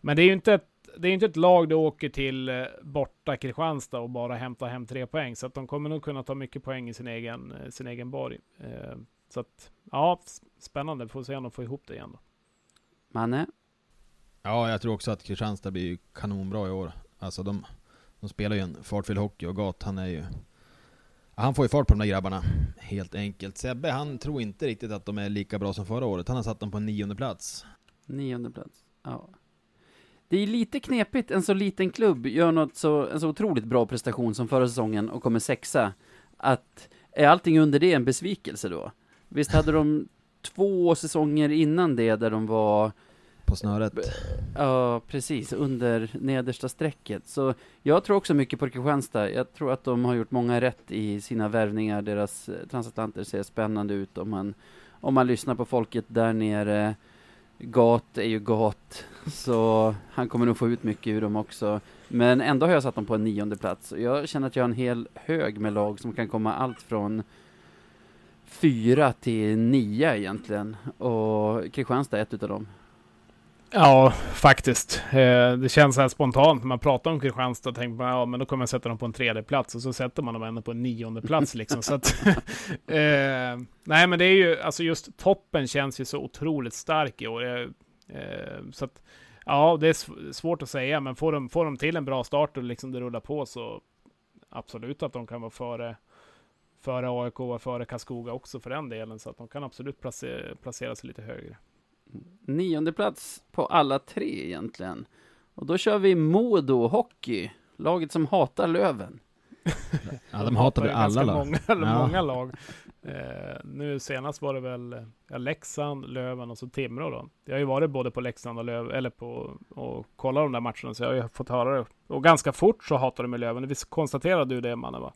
men det är ju inte ett, det är inte ett lag du åker till eh, borta Kristianstad och bara hämtar hem tre poäng. Så att de kommer nog kunna ta mycket poäng i sin egen, eh, sin egen borg. Eh, så att, ja, spännande. Får se om de får ihop det igen då. Manne? Ja, jag tror också att Kristianstad blir ju kanonbra i år. Alltså de, de spelar ju en fartfylld hockey och Gat, han är ju... Han får ju fart på de där grabbarna, helt enkelt. Sebbe, han tror inte riktigt att de är lika bra som förra året. Han har satt dem på en nionde plats. Nionde plats. Ja. Det är lite knepigt, en så liten klubb gör något så, en så otroligt bra prestation som förra säsongen och kommer sexa. Att, är allting under det en besvikelse då? Visst hade de två säsonger innan det där de var på snöret. Ja, precis. Under nedersta strecket. Så jag tror också mycket på Kristianstad. Jag tror att de har gjort många rätt i sina värvningar. Deras eh, transatlanter ser spännande ut om man, om man lyssnar på folket där nere. Gat är ju gat, så han kommer nog få ut mycket ur dem också. Men ändå har jag satt dem på en nionde plats. Jag känner att jag har en hel hög med lag som kan komma allt från fyra till nio egentligen. Och Kristianstad är ett utav dem. Ja, faktiskt. Eh, det känns så här spontant när man pratar om Kristianstad. Tänker man, ja, men då kommer jag sätta dem på en tredje plats och så sätter man dem ändå på en nionde plats liksom. så att, eh, nej, men det är ju alltså just toppen känns ju så otroligt stark i år. Eh, eh, så att, ja, det är sv- svårt att säga, men får de, får de till en bra start och liksom det rullar på så absolut att de kan vara före före AIK och före Karlskoga också för den delen, så att de kan absolut placera, placera sig lite högre. Nionde plats på alla tre egentligen. Och då kör vi Modo Hockey, laget som hatar Löven. Ja, de hatar väl ju alla lag. Många, eller Ja. många lag. Eh, nu senast var det väl ja, Leksand, Löven och så Timrå då. Jag har ju varit både på Leksand och Löven, eller på och kollat de där matcherna, så jag har ju fått höra det. Och ganska fort så hatar de med Löven. Visst konstaterade du det mannen va?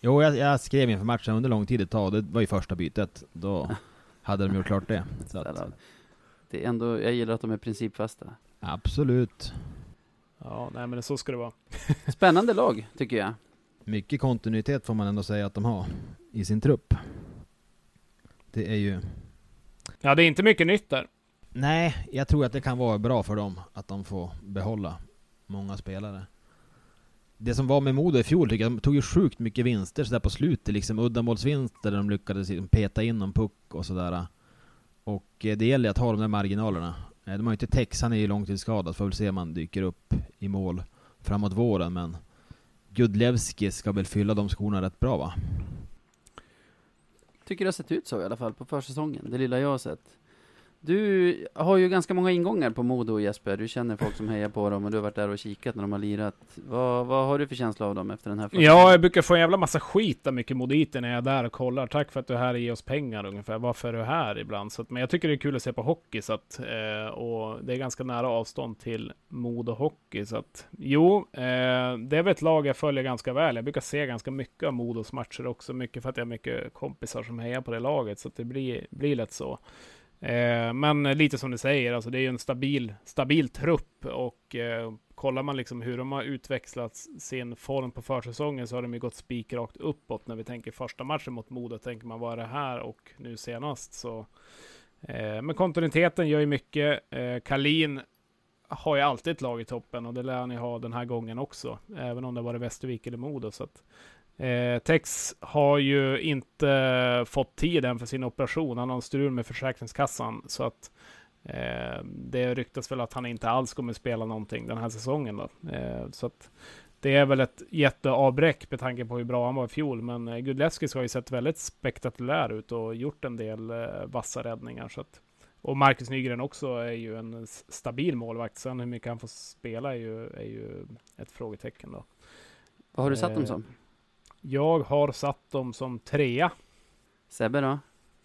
Jo, jag, jag skrev inför matchen under lång tid ett tag, det var ju första bytet. Då hade de gjort klart det. Så att, Det är ändå, jag gillar att de är principfasta. absolut. Ja, nej men så ska det vara. Spännande lag, tycker jag. Mycket kontinuitet får man ändå säga att de har i sin trupp. Det är ju... Ja, det är inte mycket nytt där. Nej, jag tror att det kan vara bra för dem att de får behålla många spelare. Det som var med Modo i fjol tycker jag, de tog ju sjukt mycket vinster sådär på slutet, liksom uddamålsvinster där de lyckades peta in någon puck och sådär. Och eh, det gäller att ha de där marginalerna. Eh, de har ju inte Tex, han är ju långtidsskadad, får väl se om han dyker upp i mål framåt våren, men Gudlevski ska väl fylla de skorna rätt bra va? Tycker det har sett ut så i alla fall på försäsongen, det lilla jag har sett. Du har ju ganska många ingångar på Modo Jesper, du känner folk som hejar på dem och du har varit där och kikat när de har lirat. Vad, vad har du för känsla av dem efter den här första Ja, jag brukar få en jävla massa skit av mycket moditer när jag är där och kollar. Tack för att du är här och ger oss pengar ungefär. Varför är du här ibland? Så att, men jag tycker det är kul att se på hockey. Så att, eh, och det är ganska nära avstånd till Modo Hockey. Så att, jo, eh, det är väl ett lag jag följer ganska väl. Jag brukar se ganska mycket av Modos matcher också. Mycket för att jag har mycket kompisar som hejar på det laget. Så att det blir, blir lätt så. Eh, men lite som du säger, alltså det är ju en stabil, stabil trupp och eh, kollar man liksom hur de har utväxlat sin form på försäsongen så har de ju gått spikrakt uppåt. När vi tänker första matchen mot Modo tänker man vad är det här och nu senast så. Eh, men kontinuiteten gör ju mycket. Eh, Kalin har ju alltid ett lag i toppen och det lär han ju ha den här gången också. Även om det var Västervik eller Modo. Så att, eh, Tex har ju inte fått tid än för sin operation. Han har en strul med Försäkringskassan. Så att eh, det ryktas väl att han inte alls kommer spela någonting den här säsongen. Då. Eh, så att det är väl ett jätteavbräck med tanke på hur bra han var i fjol. Men eh, Gudlevskis har ju sett väldigt spektakulär ut och gjort en del eh, vassa räddningar. Så att, och Marcus Nygren också är ju en stabil målvakt. Sen hur mycket han får spela är ju, är ju ett frågetecken då. Vad har du satt dem Eh, som? Jag har satt dem som trea. Sebbe då?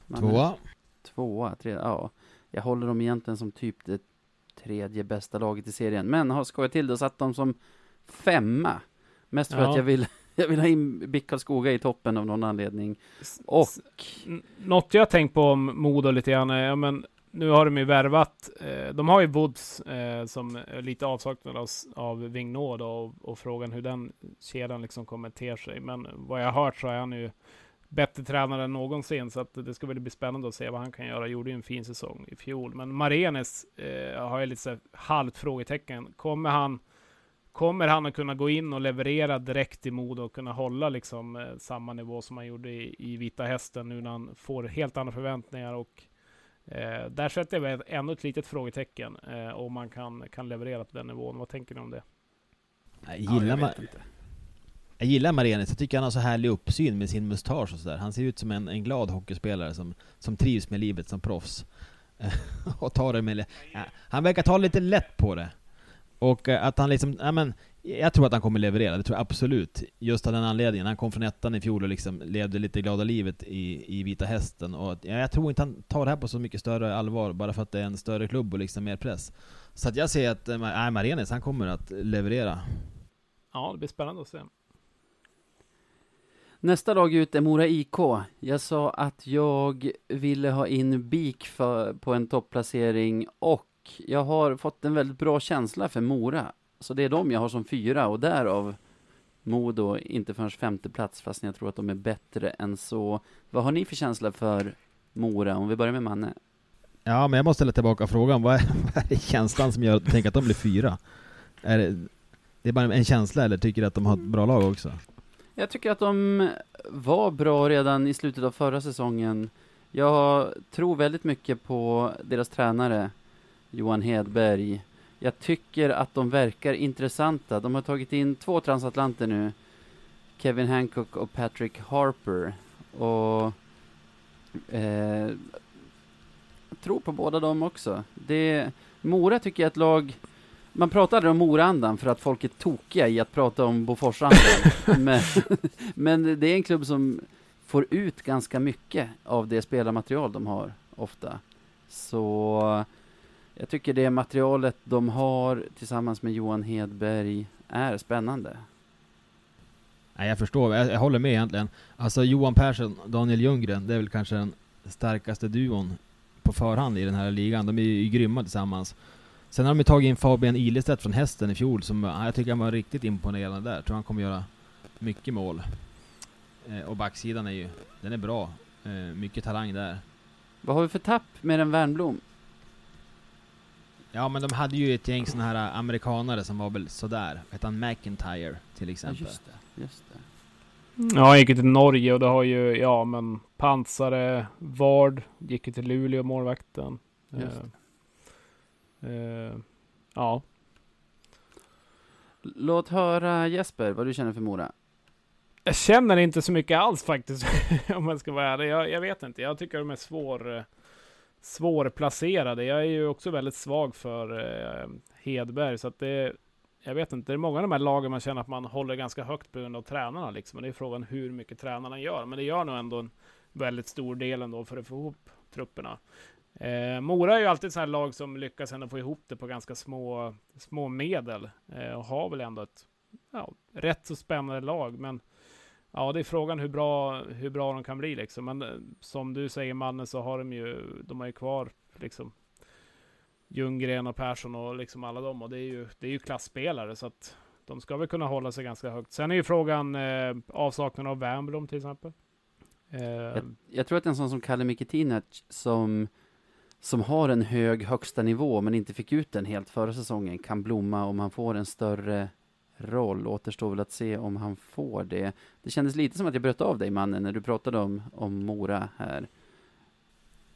Manne? Tvåa. Tvåa, tre, ja. Jag håller dem egentligen som typ det tredje bästa laget i serien. Men har skojat till det och satt dem som femma. Mest för Ja. att jag vill, jag vill ha in BIK Karlskoga i toppen av någon anledning. Och, N- Något jag har tänkt på om Modo lite grann är, ja men nu har de ju värvat, eh, de har ju Woods eh, som är lite avsaknad av, av Vignod och, och frågan hur den kedjan liksom kommer te sig. Men vad jag har hört så är han ju bättre tränare än någonsin, så att det ska väl bli spännande att se vad han kan göra. Gjorde ju en fin säsong i fjol, men Marenes eh, har jag lite så halvt frågetecken. Kommer han Kommer han att kunna gå in och leverera direkt i Modo och kunna hålla liksom eh, samma nivå som han gjorde i, i Vita Hästen nu när han får helt andra förväntningar och eh, där sätter jag väl ännu ett litet frågetecken eh, om man kan, kan leverera på den nivån. Vad tänker ni om det? Jag ja, gillar, jag ma- vet inte. jag gillar Marenis, jag tycker han har så härlig uppsyn med sin mustasch och sådär. Han ser ut som en, en glad hockeyspelare som, som trivs med livet som proffs. och tar det med... Ja, han verkar ta lite lätt på det. Och eh, att han liksom, ja men, jag tror att han kommer leverera, det tror jag absolut. Just av den anledningen. Han kom från ettan i fjol och liksom levde lite glada livet i, i Vita Hästen. Och att- ja, jag tror inte han tar det här på så mycket större allvar, bara för att det är en större klubb och liksom mer press. Så att jag ser att, eh, nej, Marenis, han kommer att leverera. Ja, det blir spännande att se. Nästa lag ut är Mora IK. Jag sa att jag ville ha in BIK för, på en topplacering och jag har fått en väldigt bra känsla för Mora. Så det är de jag har som fyra och därav Modo inte förrän femte plats fast jag tror att de är bättre än så. Vad har ni för känsla för Mora? Om vi börjar med Manne. Ja, men jag måste ställa tillbaka frågan. Vad är, vad är känslan som gör att du tänker att de blir fyra? Är det, det är bara en känsla eller tycker du att de har ett bra lag också? Jag tycker att de var bra redan i slutet av förra säsongen. Jag tror väldigt mycket på deras tränare, Johan Hedberg. Jag tycker att de verkar intressanta. De har tagit in två transatlanter nu. Kevin Hancock och Patrick Harper. Och eh, jag tror på båda dem också. Det, Mora tycker jag ett lag man pratar aldrig om Moraandan för att folk är tokiga i att prata om Boforsandan. men, men det är en klubb som får ut ganska mycket av det spelarmaterial de har ofta. Så jag tycker det materialet de har tillsammans med Johan Hedberg är spännande. Nej, jag förstår. Jag, jag håller med egentligen. Alltså Johan Persson, Daniel Ljunggren, det är väl kanske den starkaste duon på förhand i den här ligan. De är ju grymma tillsammans. Sen har de ju tagit in Fabian Ilestedt från Hästen i fjol, som ja, jag tycker han var riktigt imponerande där. Jag tror han kommer göra mycket mål. Eh, och backsidan är ju, den är bra. Eh, mycket talang där. Vad har vi för tapp med en Wernbloom? Ja men de hade ju ett gäng såna här amerikanare som var väl sådär. Hette han McIntyre till Ja, exempel? just det. Just det. Ja, han gick ju till Norge och det har ju, ja men Pansare, Vard, gick ju till Luleå, målvakten. Just Eh, eh, ja, Låt höra Jesper, vad du känner för Mora. Jag känner inte så mycket alls faktiskt, om jag ska vara ärlig. Jag, jag vet inte, jag tycker de är svår, eh, svårplacerade. Jag är ju också väldigt svag för eh, Hedberg, så att det, jag vet inte, det är många av de här lagen man känner att man håller ganska högt på grund av tränarna liksom. Och det är frågan hur mycket tränarna gör, men det gör nog ändå en väldigt stor del ändå för att få ihop trupperna. Eh, Mora är ju alltid ett sånt här lag som lyckas ändå få ihop det på ganska små, små medel eh, och har väl ändå ett ja, rätt så spännande lag, men Ja, det är frågan hur bra, hur bra de kan bli liksom. Men eh, som du säger mannen så har de ju, de har ju kvar liksom Ljunggren och Persson och liksom alla dem och det är ju, det är ju klassspelare så att de ska väl kunna hålla sig ganska högt. Sen är ju frågan eh, avsaknaden av Wernbloom till exempel. Eh, Jag, jag tror att en sån som Kalle Mikitinac som som har en hög högsta nivå men inte fick ut den helt förra säsongen kan blomma om han får en större roll. Återstår väl att se om han får det. Det kändes lite som att jag bröt av dig mannen när du pratade om, om Mora här.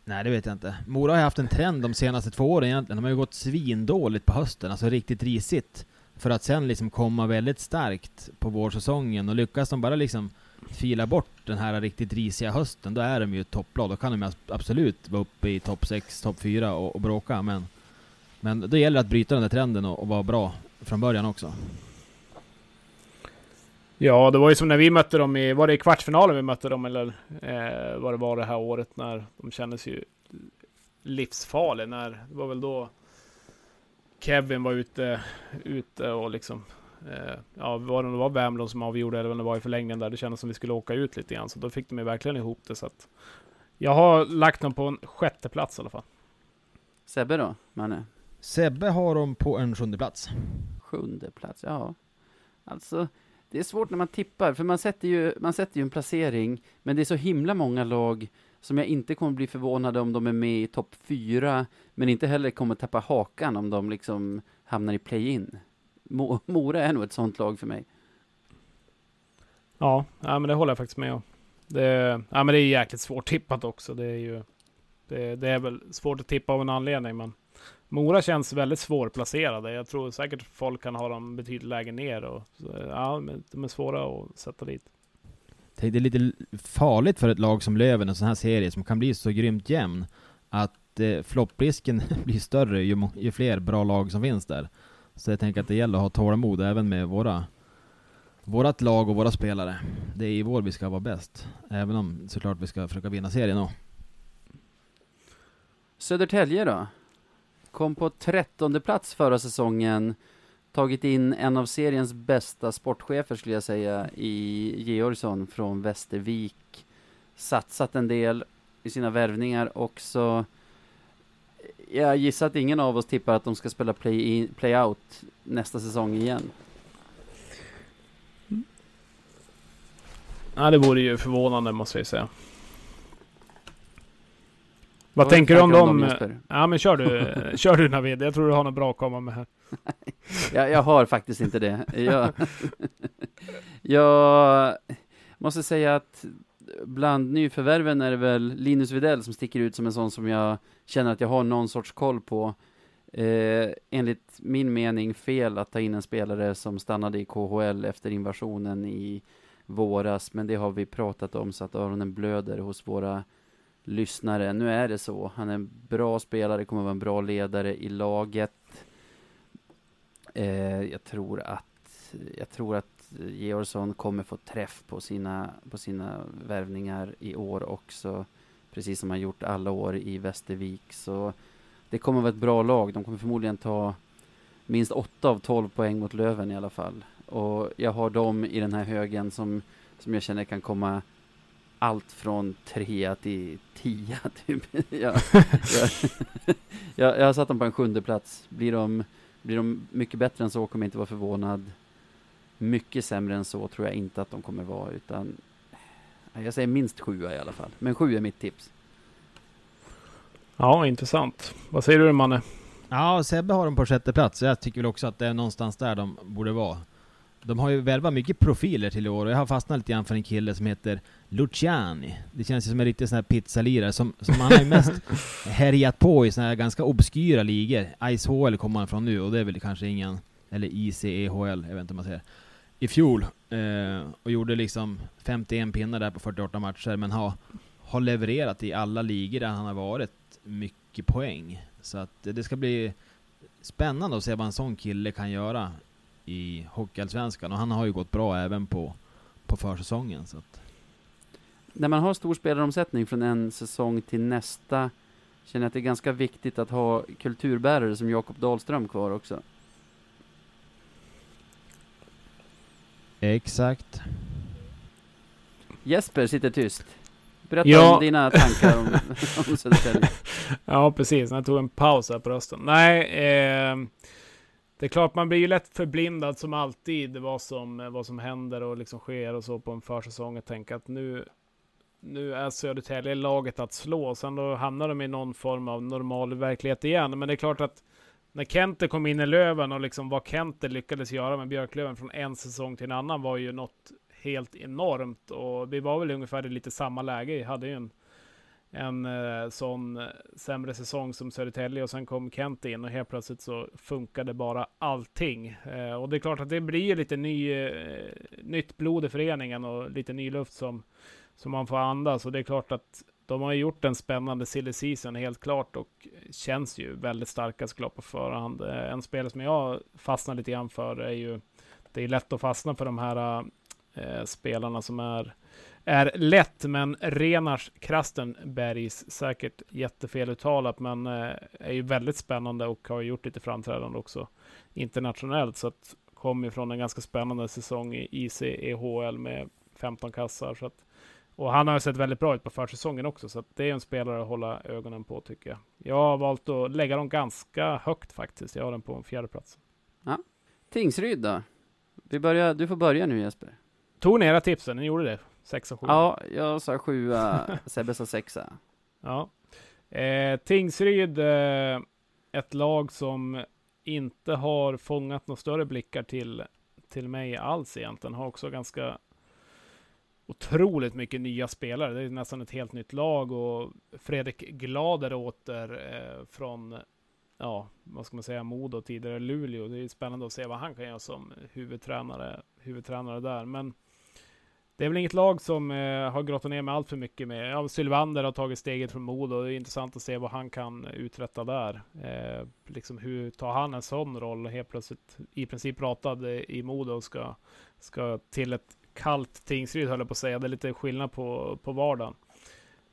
Nej, det vet jag inte. Mora har ju haft en trend de senaste två åren egentligen. De har ju gått svindåligt på hösten, alltså riktigt risigt. För att sen liksom komma väldigt starkt på vårsäsongen och lyckas de bara liksom fila bort den här riktigt risiga hösten, då är de ju ett topplag. Då kan de absolut vara uppe i topp 6, topp 4 och, och bråka, men men då gäller det att bryta den där trenden och, och vara bra från början också. Ja, det var ju som när vi mötte dem i, var det i kvartsfinalen vi mötte dem eller eh, vad det var det här året när de kändes ju livsfarliga. När, det var väl då Kevin var ute, ute och liksom eh, ja, var det, det var Värmland som avgjorde eller om det var i förlängningen där. Det kändes som vi skulle åka ut lite grann, så då fick de ju verkligen ihop det. Så att jag har lagt dem på en sjätte plats i alla fall. Sebbe då, Manne? Sebbe har dem på en sjunde plats. Sjunde plats, ja. Alltså, det är svårt när man tippar, för man sätter ju, man sätter ju en placering, men det är så himla många lag som jag inte kommer bli förvånad om de är med i topp fyra, men inte heller kommer tappa hakan om de liksom hamnar i play-in. Mo Mora är nog ett sånt lag för mig. Ja, ja men det håller jag faktiskt med om. Det, ja, men det är jäkligt svårt tippat också. Det är ju det, det, är väl svårt att tippa av en anledning, men Mora känns väldigt svårplacerade. Jag tror säkert folk kan ha dem betydligt lägre ner och ja, de är svåra att sätta dit. Det är lite farligt för ett lag som Löven, en sån här serie som kan bli så grymt jämn, att eh, flopprisken blir större ju, ju fler bra lag som finns där. Så jag tänker att det gäller att ha tålamod även med våra vårat lag och våra spelare. Det är i vår vi ska vara bäst. Även om såklart vi ska försöka vinna serien då. Södertälje då? Kom på trettonde plats förra säsongen. Tagit in en av seriens bästa sportchefer skulle jag säga i Georgsson från Västervik. Satsat en del i sina värvningar också. Jag gissar att ingen av oss tippar att de ska spela play-out play nästa säsong igen. Mm. Ja, det vore ju förvånande måste jag säga. Vad, Vad tänker du om dem? ja, men kör du, kör du Navid. Jag tror du har något bra att komma med här. jag, jag har faktiskt inte det. Jag, jag måste säga att bland nyförvärven är det väl Linus Widell som sticker ut som en sån som jag känner att jag har någon sorts koll på. Eh, enligt min mening fel att ta in en spelare som stannade i KHL efter invasionen i våras, men det har vi pratat om så att öronen blöder hos våra lyssnare. Nu är det så. Han är en bra spelare, kommer vara en bra ledare i laget. Eh, jag tror att jag tror att Georgsson kommer få träff på sina, på sina värvningar i år också. Precis som han gjort alla år i Västervik. Så det kommer vara ett bra lag. De kommer förmodligen ta minst 8 av 12 poäng mot Löven i alla fall. Och jag har dem i den här högen som, som jag känner kan komma allt från trea till tia typ. jag, jag, jag, jag har satt dem på en sjunde plats. Blir de, blir de mycket bättre än så kommer jag inte vara förvånad. Mycket sämre än så tror jag inte att de kommer vara, utan jag säger minst sjua i alla fall. Men sju är mitt tips. Ja, intressant. Vad säger du Manne? Ja, Sebbe har dem på sjätte plats. Jag tycker väl också att det är någonstans där de borde vara. De har ju värvat mycket profiler till i år och jag har fastnat lite grann för en kille som heter Luciani. Det känns ju som en riktig sån här pizzalirare som, som han har ju mest härjat på i såna här ganska obskyra ligor. ICHL kommer han från nu och det är väl kanske ingen, eller ICEHL, jag vet inte hur man säger. I fjol, eh, och gjorde liksom 51 pinnar där på 48 matcher, men har, har levererat i alla ligor där han har varit mycket poäng. Så att det ska bli spännande att se vad en sån kille kan göra i Hockeyallsvenskan. Och han har ju gått bra även på, på försäsongen. Så att. När man har stor spelaromsättning från en säsong till nästa känner jag att det är ganska viktigt att ha kulturbärare som Jakob Dahlström kvar också. Exakt. Jesper sitter tyst. Berätta ja. om dina tankar om, om Södertälje. ja, precis. Jag tog en paus här på rösten. Nej, eh, det är klart, man blir ju lätt förblindad som alltid vad som, vad som händer och liksom sker och så på en försäsong och tänka att nu, nu är Södertälje laget att slå. Sen då hamnar de i någon form av normal verklighet igen. Men det är klart att när Kente kom in i Löven och liksom vad Kente lyckades göra med Björklöven från en säsong till en annan var ju något helt enormt. Och vi var väl ungefär i lite samma läge. Vi hade ju en, en eh, sån eh, sämre säsong som Södertälje och sen kom Kent in och helt plötsligt så funkade bara allting. Eh, och det är klart att det blir lite ny, eh, nytt blod i föreningen och lite ny luft som, som man får andas. Och det är klart att de har gjort en spännande silly season helt klart och känns ju väldigt starka såklart på förhand. Eh, en spelare som jag fastnar lite grann för är ju, det är lätt att fastna för de här äh, spelarna som är, är lätt, men Renars Krastenbergs, säkert jättefeluttalat, men eh, är ju väldigt spännande och har gjort lite framträdande också internationellt, så att kom från en ganska spännande säsong i ICEHL med 15 kassar. Så att, och han har sett väldigt bra ut på försäsongen också, så det är en spelare att hålla ögonen på tycker jag. Jag har valt att lägga dem ganska högt faktiskt. Jag har den på en fjärde plats. Ja. Tingsryd då? Vi börjar, du får börja nu Jesper. Tog ni era tipsen? Ni gjorde det? Sexa, sju? Ja, jag sa sjua, Sebbe sa sexa. Ja. Eh, Tingsryd, eh, ett lag som inte har fångat några större blickar till, till mig alls egentligen. Har också ganska otroligt mycket nya spelare. Det är nästan ett helt nytt lag och Fredrik Glader åter eh, från, ja, vad ska man säga, Modo tidigare Luleå. Det är spännande att se vad han kan göra som huvudtränare, huvudtränare där. Men det är väl inget lag som eh, har grottat ner mig allt för mycket med. Ja, Sylvander har tagit steget från Modo. Det är intressant att se vad han kan uträtta där. Eh, liksom hur tar han en sån roll? Helt plötsligt i princip pratade i Modo och ska, ska till ett kallt Tingsryd höll jag på att säga. Det är lite skillnad på, på vardagen.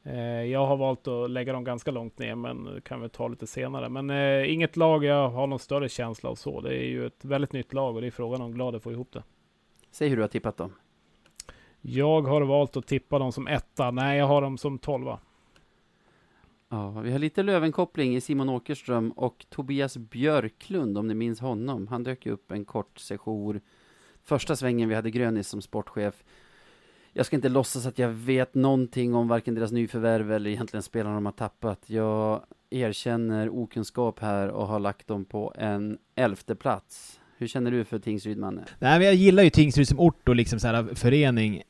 Eh, jag har valt att lägga dem ganska långt ner, men kan vi ta lite senare. Men eh, inget lag jag har någon större känsla av så. Det är ju ett väldigt nytt lag och det är frågan om glad att få ihop det. Säg hur du har tippat dem. Jag har valt att tippa dem som etta. Nej, jag har dem som tolva. Ja, vi har lite Lövenkoppling i Simon Åkerström och Tobias Björklund, om ni minns honom. Han dök upp en kort session första svängen vi hade Grönis som sportchef. Jag ska inte låtsas att jag vet någonting om varken deras nyförvärv eller egentligen spelarna de har tappat. Jag erkänner okunskap här och har lagt dem på en elfte plats. Hur känner du för Tingsryd, Manne? Nej, men jag gillar ju Tingsryd som ort och liksom så här förening.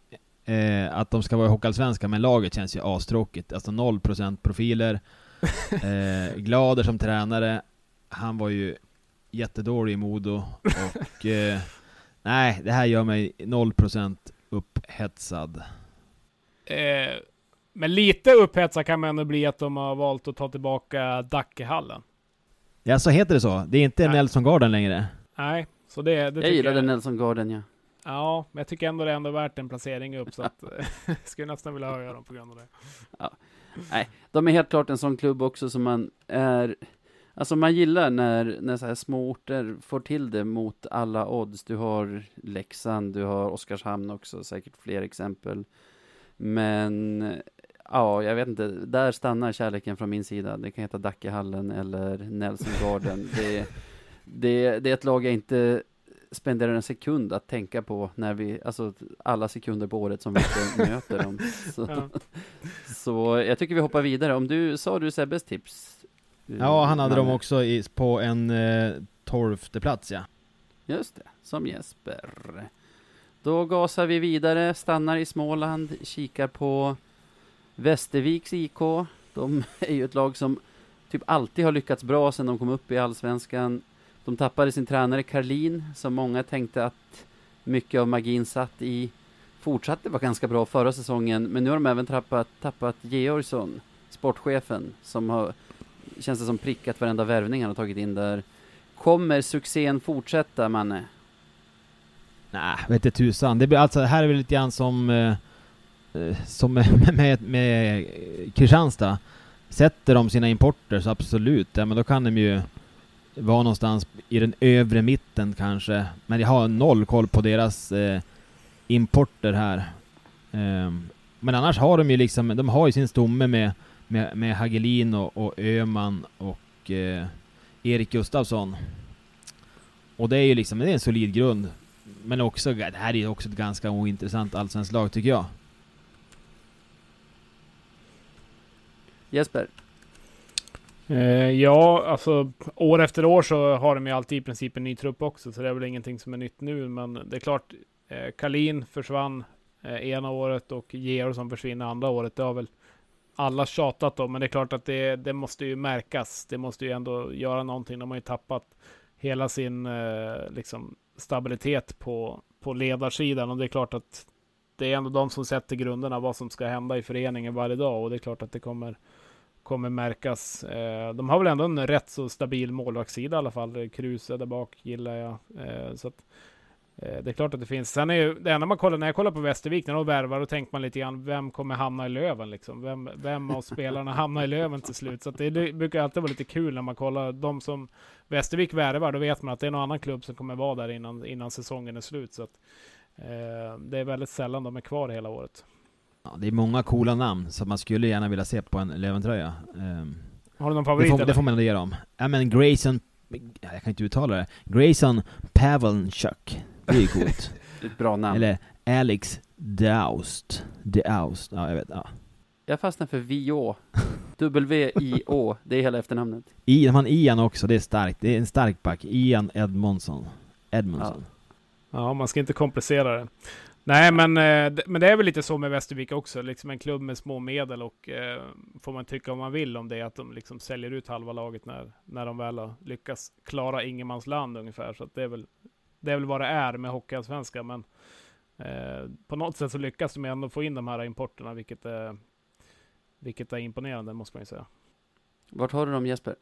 Eh, att de ska vara hockeyallsvenska, men laget känns ju astråkigt. Alltså 0% profiler. Eh, Glader som tränare. Han var ju jättedålig i Modo och eh, nej, det här gör mig 0% upphetsad. Eh, men lite upphetsad kan man ändå bli att de har valt att ta tillbaka Dackehallen. Ja, så heter det så? Det är inte Nej. Nelson Garden längre? Nej, så det, det Jag gillade Nelson Garden, ja. Ja, men jag tycker ändå det är ändå värt en placering upp så att jag skulle nästan vilja höja dem på grund av det. Nej, de är helt klart en sån klubb också som man är Alltså man gillar när, när så här små orter får till det mot alla odds. Du har Leksand, du har Oskarshamn också, säkert fler exempel. Men ja, jag vet inte, där stannar kärleken från min sida. Det kan heta Dackehallen eller Nelson Garden. Det, det, det är ett lag jag inte spenderar en sekund att tänka på när vi, alltså alla sekunder på året som vi inte möter dem. Så, Ja. så jag tycker vi hoppar vidare. Om du, sa du Sebbes tips? Ja, han hade dem också i, på en eh, tolfte plats ja. Just det, som Jesper. Då gasar vi vidare, stannar i Småland, kikar på Västerviks IK. De är ju ett lag som typ alltid har lyckats bra sedan de kom upp i Allsvenskan. De tappade sin tränare Karlin, som många tänkte att mycket av magin satt i. Fortsatte vara ganska bra förra säsongen, men nu har de även tappat, tappat Georgsson, sportchefen, som har, känns det som prickat varenda värvning han har tagit in där. Kommer succén fortsätta, Manne? Nej, vet inte tusan. Det blir alltså, det här är väl lite grann som, eh, eh som med, med, med Kristianstad. Sätter de sina importer så absolut, ja, men då kan de ju vara någonstans i den övre mitten kanske. Men jag har noll koll på deras eh, importer här. Eh, men annars har de ju liksom, de har ju sin stomme med, med, med Hagelin och, och Öman och eh, Erik Gustafsson. Och det är ju liksom, det är en solid grund. Men också, det här är ju också ett ganska ointressant allsvenskt lag tycker jag. Jesper? Eh, ja, alltså år efter år så har de ju alltid i princip en ny trupp också, så det är väl ingenting som är nytt nu. Men det är klart, eh, Kalin försvann eh, ena året och Georgsson försvinner andra året. Det har väl alla tjatat om, men det är klart att det, det måste ju märkas. Det måste ju ändå göra någonting. De har ju tappat hela sin eh, liksom, stabilitet på, på ledarsidan och det är klart att det är ändå de som sätter grunderna vad som ska hända i föreningen varje dag och det är klart att det kommer kommer märkas. Eh, de har väl ändå en rätt så stabil målvaktssida i alla fall. Kruse där bak gillar jag. Eh, så att, det är klart att det finns. Sen är ju det enda man kollar, när jag kollar på Västervik, när de värvar, då tänker man lite grann, vem kommer hamna i Löven liksom? Vem, vem av spelarna hamnar i Löven till slut? Så det, det brukar alltid vara lite kul när man kollar de som Västervik värvar, då vet man att det är någon annan klubb som kommer vara där innan, innan säsongen är slut. Så att, eh, det är väldigt sällan de är kvar hela året. Ja, det är många coola namn som man skulle gärna vilja se på en Löventröja. Um, Har du någon det, favorit? får, eller? det får man ändå ge dem. Ja men Grayson, ja, jag kan inte uttala det. Grayson Pavelchuk. Det är ju coolt. Ett bra namn. Eller Alex Daust. Daust. Ja, jag vet. Ja. Jag fastnar för V-O. W-I-O. Det är hela efternamnet. I, man Ian också, det är starkt. Det är en stark back. Ian Edmondson. Edmondson. Ja, man ska inte komplicera det. Nej, men, eh, men det är väl lite så med Västervik också. Liksom en klubb med små medel och eh, får man tycka om man vill om det, att de liksom säljer ut halva laget när, när de väl har lyckats klara ingenmansland ungefär. Så att det är väl det är väl vad det är med Hockeyallsvenskan, men eh, på något sätt så lyckas de ändå få in de här importerna, vilket är, vilket är imponerande måste man ju säga. Vart har du dem Jesper?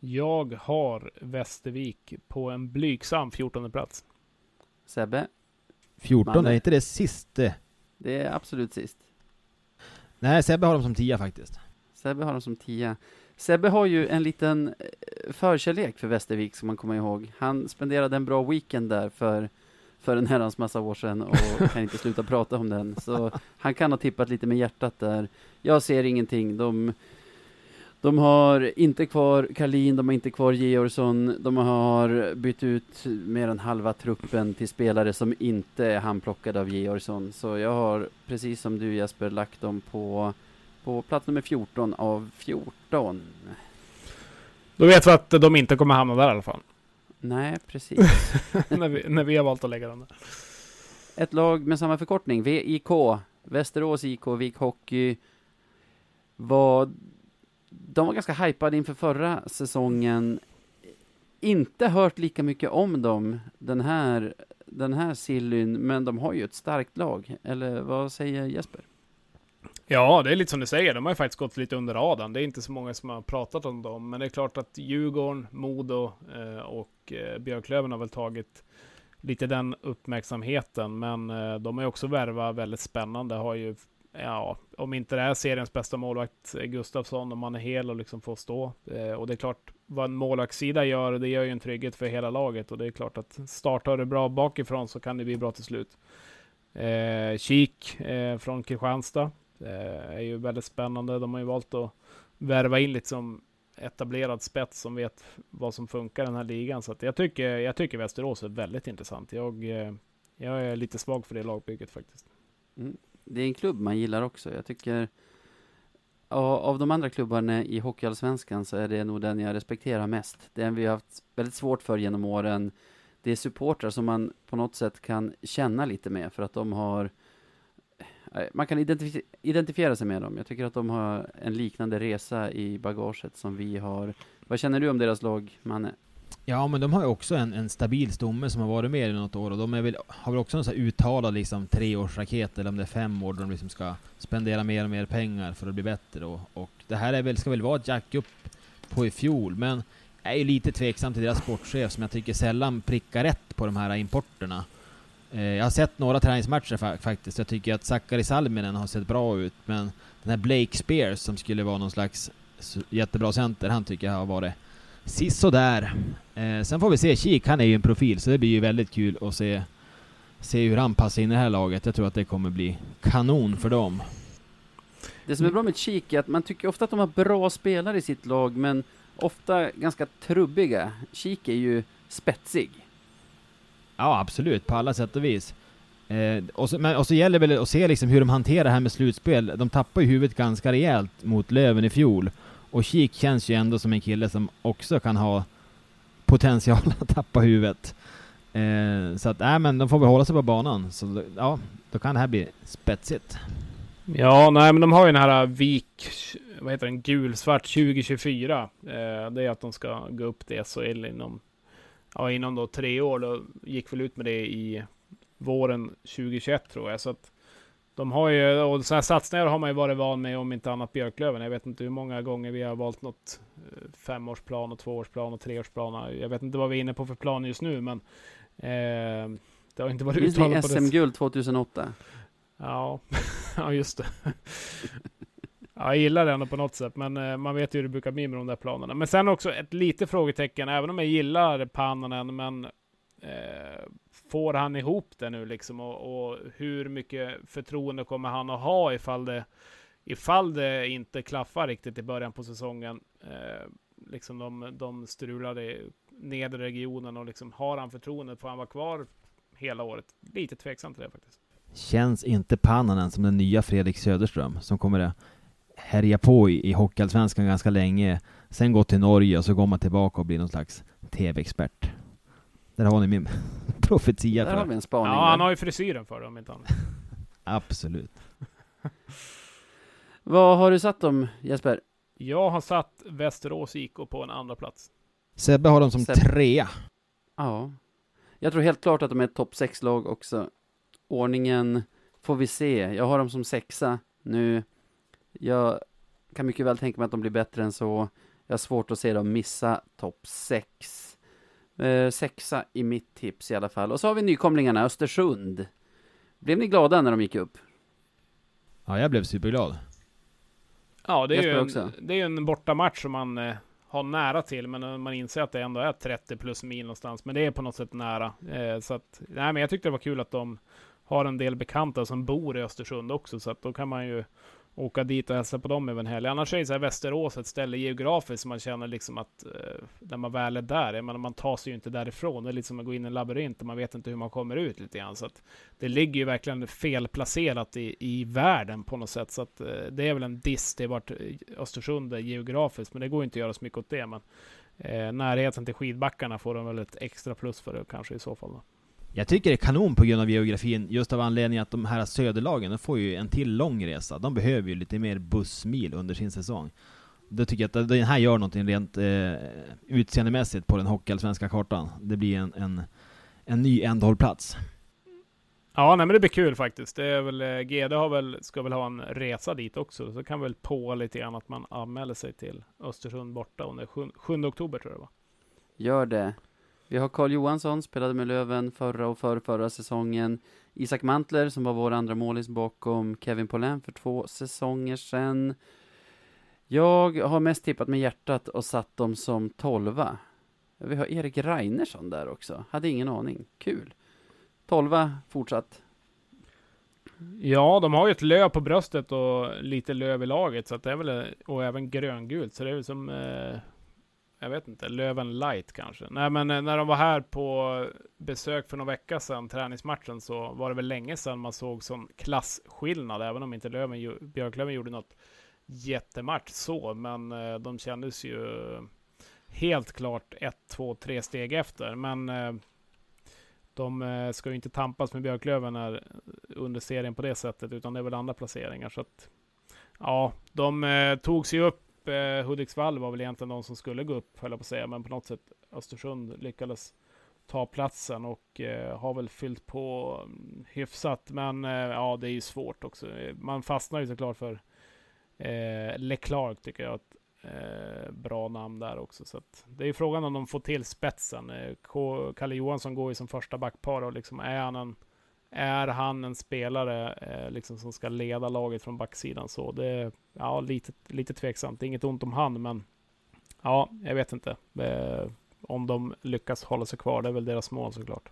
Jag har Västervik på en blygsam 14 plats. Sebbe? 14, Man- är inte det siste? Det är absolut sist. Nej, Sebbe har dem som 10 faktiskt. Sebbe har dem som tia. Sebbe har ju en liten eh, förkärlek för Västervik, som man kommer ihåg. Han spenderade en bra weekend där för, för en herrans massa år sedan och kan inte sluta prata om den. Så han kan ha tippat lite med hjärtat där. Jag ser ingenting. De, de har inte kvar Kalin, de har inte kvar Georgsson, de har bytt ut mer än halva truppen till spelare som inte är handplockade av Georgsson. Så jag har, precis som du Jesper, lagt dem på på plats nummer 14 av 14. Då vet vi att de inte kommer hamna där i alla fall. Nej, precis. när, vi, när vi har valt att lägga dem där. Ett lag med samma förkortning, VIK, Västerås IK, Vik Hockey, var, de var ganska hypade inför förra säsongen. Inte hört lika mycket om dem den här, den här sillyn, men de har ju ett starkt lag. Eller vad säger Jesper? Ja, det är lite som du säger. De har ju faktiskt gått lite under radarn. Det är inte så många som har pratat om dem. Men det är klart att Djurgården, Modo eh, och eh, Björklöven har väl tagit lite den uppmärksamheten. Men eh, de har ju också värvat väldigt spännande. Har ju, ja, om inte det är seriens bästa målvakt, eh, Gustafsson, om han är hel och liksom får stå. Eh, och det är klart, vad en målvaktssida gör, det gör ju en trygghet för hela laget. Och det är klart att startar det bra bakifrån så kan det bli bra till slut. Eh, Kik eh, från Kristianstad. Det är ju väldigt spännande. De har ju valt att värva in lite som etablerad spets som vet vad som funkar i den här ligan. Så att jag, tycker, jag tycker Västerås är väldigt intressant. Jag, eh, jag är lite svag för det lagbygget faktiskt. Mm. Det är en klubb man gillar också. Jag tycker av de andra klubbarna i Hockeyallsvenskan så är det nog den jag respekterar mest. Den vi har haft väldigt svårt för genom åren. Det är supportrar som man på något sätt kan känna lite med för att de har eh, Eh, man kan identif identifiera sig med dem. Jag tycker att de har en liknande resa i bagaget som vi har. Vad känner du om deras lag, Manne? Ja, men de har ju också en, en stabil stomme som har varit med i något år och de är väl, har väl också en sån här uttalad liksom treårsraket eller om det är fem år då de liksom ska spendera mer och mer pengar för att bli bättre och, och det här är väl, ska väl vara ett jackup på i fjol men jag är ju lite tveksam till deras sportchef som jag tycker sällan prickar rätt på de här importerna. Eh, jag har sett några träningsmatcher fa faktiskt. Jag tycker att Sakari Salminen har sett bra ut men den här Blake Spears som skulle vara någon slags jättebra center, han tycker jag har varit sisådär. Eh, sen får vi se, Kik han är ju en profil så det blir ju väldigt kul att se, se hur han passar in i det här laget. Jag tror att det kommer bli kanon för dem. Det som är bra med Kik är att man tycker ofta att de har bra spelare i sitt lag, men ofta ganska trubbiga. Kik är ju spetsig. Ja absolut, på alla sätt och vis. Eh, och, så, men, och så gäller det väl att se liksom hur de hanterar det här med slutspel. De tappar ju huvudet ganska rejält mot Löven i fjol. Och Kik känns ju ändå som en kille som också kan ha potential att tappa huvudet. Eh, så att, nej men de får väl hålla sig på banan. Så ja, då kan det här bli spetsigt. Ja, nej, men de har ju den här äh, VIK, vad heter den, gulsvart 2024. Eh, det är att de ska gå upp till SHL inom, ja, inom då tre år. Då gick väl ut med det i våren 2021 tror jag. Så att de har ju, och sådana här satsningar har man ju varit van med om inte annat Björklöven. Jag vet inte hur många gånger vi har valt något eh, femårsplan och tvåårsplan och treårsplan. Jag vet inte vad vi är inne på för plan just nu, men eh, det har inte varit uttalat på det SM-guld 2008? Ja, ja just det. Ja, jag gillar det ändå på något sätt, men eh, man vet ju hur det brukar bli med de där planerna. Men sen också ett litet frågetecken, även om jag gillar Pannanen, men eh, får han ihop det nu liksom? Och, och hur mycket förtroende kommer han att ha ifall det, ifall det inte klaffar riktigt i början på säsongen? Eh, liksom de, de strulade i nedre regionen och liksom har han förtroendet? Får han vara kvar hela året? Lite tveksam till det faktiskt. Känns inte Pannanen som den nya Fredrik Söderström som kommer att härja på i, i Hockeyallsvenskan ganska länge, sen gå till Norge och så går man tillbaka och blir någon slags TV-expert. Där har ni min profetia Där för har vi en spaning. Ja, han där. har ju frisyren för det om inte annat. Absolut. Vad har du satt dem, Jesper? Jag har satt Västerås IK på en andra plats. Sebbe har dem som Sebbe. trea. Ja. Jag tror helt klart att de är ett topp 6-lag också. Ordningen får vi se. Jag har dem som sexa nu. Jag kan mycket väl tänka mig att de blir bättre än så. Jag har svårt att se dem missa topp 6. Eh, sexa i mitt tips i alla fall. Och så har vi nykomlingarna, Östersund. Blev ni glada när de gick upp? Ja, jag blev superglad. Ja, det är, ju en, också. det är ju en bortamatch som man eh, har nära till, men man inser att det ändå är 30 plus mil någonstans. Men det är på något sätt nära. Eh, så att, nej, men jag tyckte det var kul att de har en del bekanta som bor i Östersund också, så att då kan man ju åka dit och hälsa på dem över en helg. Annars är det så här Västerås ett ställe geografiskt som man känner liksom att eh, när man väl är där, menar, man tar sig ju inte därifrån. Det är lite som att gå in i en labyrint och man vet inte hur man kommer ut lite grann. Så att det ligger ju verkligen felplacerat i, i världen på något sätt. Så att eh, det är väl en diss till vart eh, Östersund är geografiskt, men det går inte att göra så mycket åt det. Men eh, närheten till skidbackarna får de väl ett extra plus för det kanske i så fall. Då. Jag tycker det är kanon på grund av geografin, just av anledningen att de här söderlagen, de får ju en till lång resa. De behöver ju lite mer bussmil under sin säsong. Då tycker jag att den här gör någonting rent eh, utseendemässigt på den hockeyallsvenska kartan. Det blir en, en, en ny ändhållplats. Ja, nej, men det blir kul faktiskt. Det är väl, eh, GD har väl, ska väl ha en resa dit också, så kan väl på lite grann att man anmäler sig till Östersund borta under 7, 7 oktober tror jag det var. Gör det. Vi har Carl Johansson, spelade med Löven förra och för förra säsongen. Isak Mantler, som var vår andra målis bakom Kevin Poulin för två säsonger sedan. Jag har mest tippat med hjärtat och satt dem som tolva. Vi har Erik Reinersson där också. Hade ingen aning. Kul. Tolva fortsatt. Ja, de har ju ett löv på bröstet och lite löv i laget, så att det är väl, och även gröngult, så det är väl som, eh, jag vet inte, löven light kanske. Nej, men eh, när de var här på besök för några vecka sedan, träningsmatchen, så var det väl länge sedan man såg sån klasskillnad, även om inte löven, Björklöven gjorde något jättematch så, men eh, de kändes ju helt klart ett, två, tre steg efter, men eh, de ska ju inte tampas med Björklöven här under serien på det sättet, utan det är väl andra placeringar. Så att, ja, de tog sig upp. Typ, eh, Hudiksvall var väl egentligen de som skulle gå upp, höll jag på att säga, men på något sätt Östersund lyckades ta platsen och eh, har väl fyllt på mm, hyfsat. Men eh, ja, det är ju svårt också. Man fastnar ju såklart för eh, Leclerc tycker jag. Ett eh, bra namn där också. Så att, det är ju frågan om de får till spetsen. Eh, K- Kalle Johansson går ju som första backpar och liksom är han en är han en spelare eh, liksom som ska leda laget från backsidan så det är ja, lite, lite tveksamt. Det är inget ont om han, men ja, jag vet inte. Eh, om de lyckas hålla sig kvar, det är väl deras mål såklart.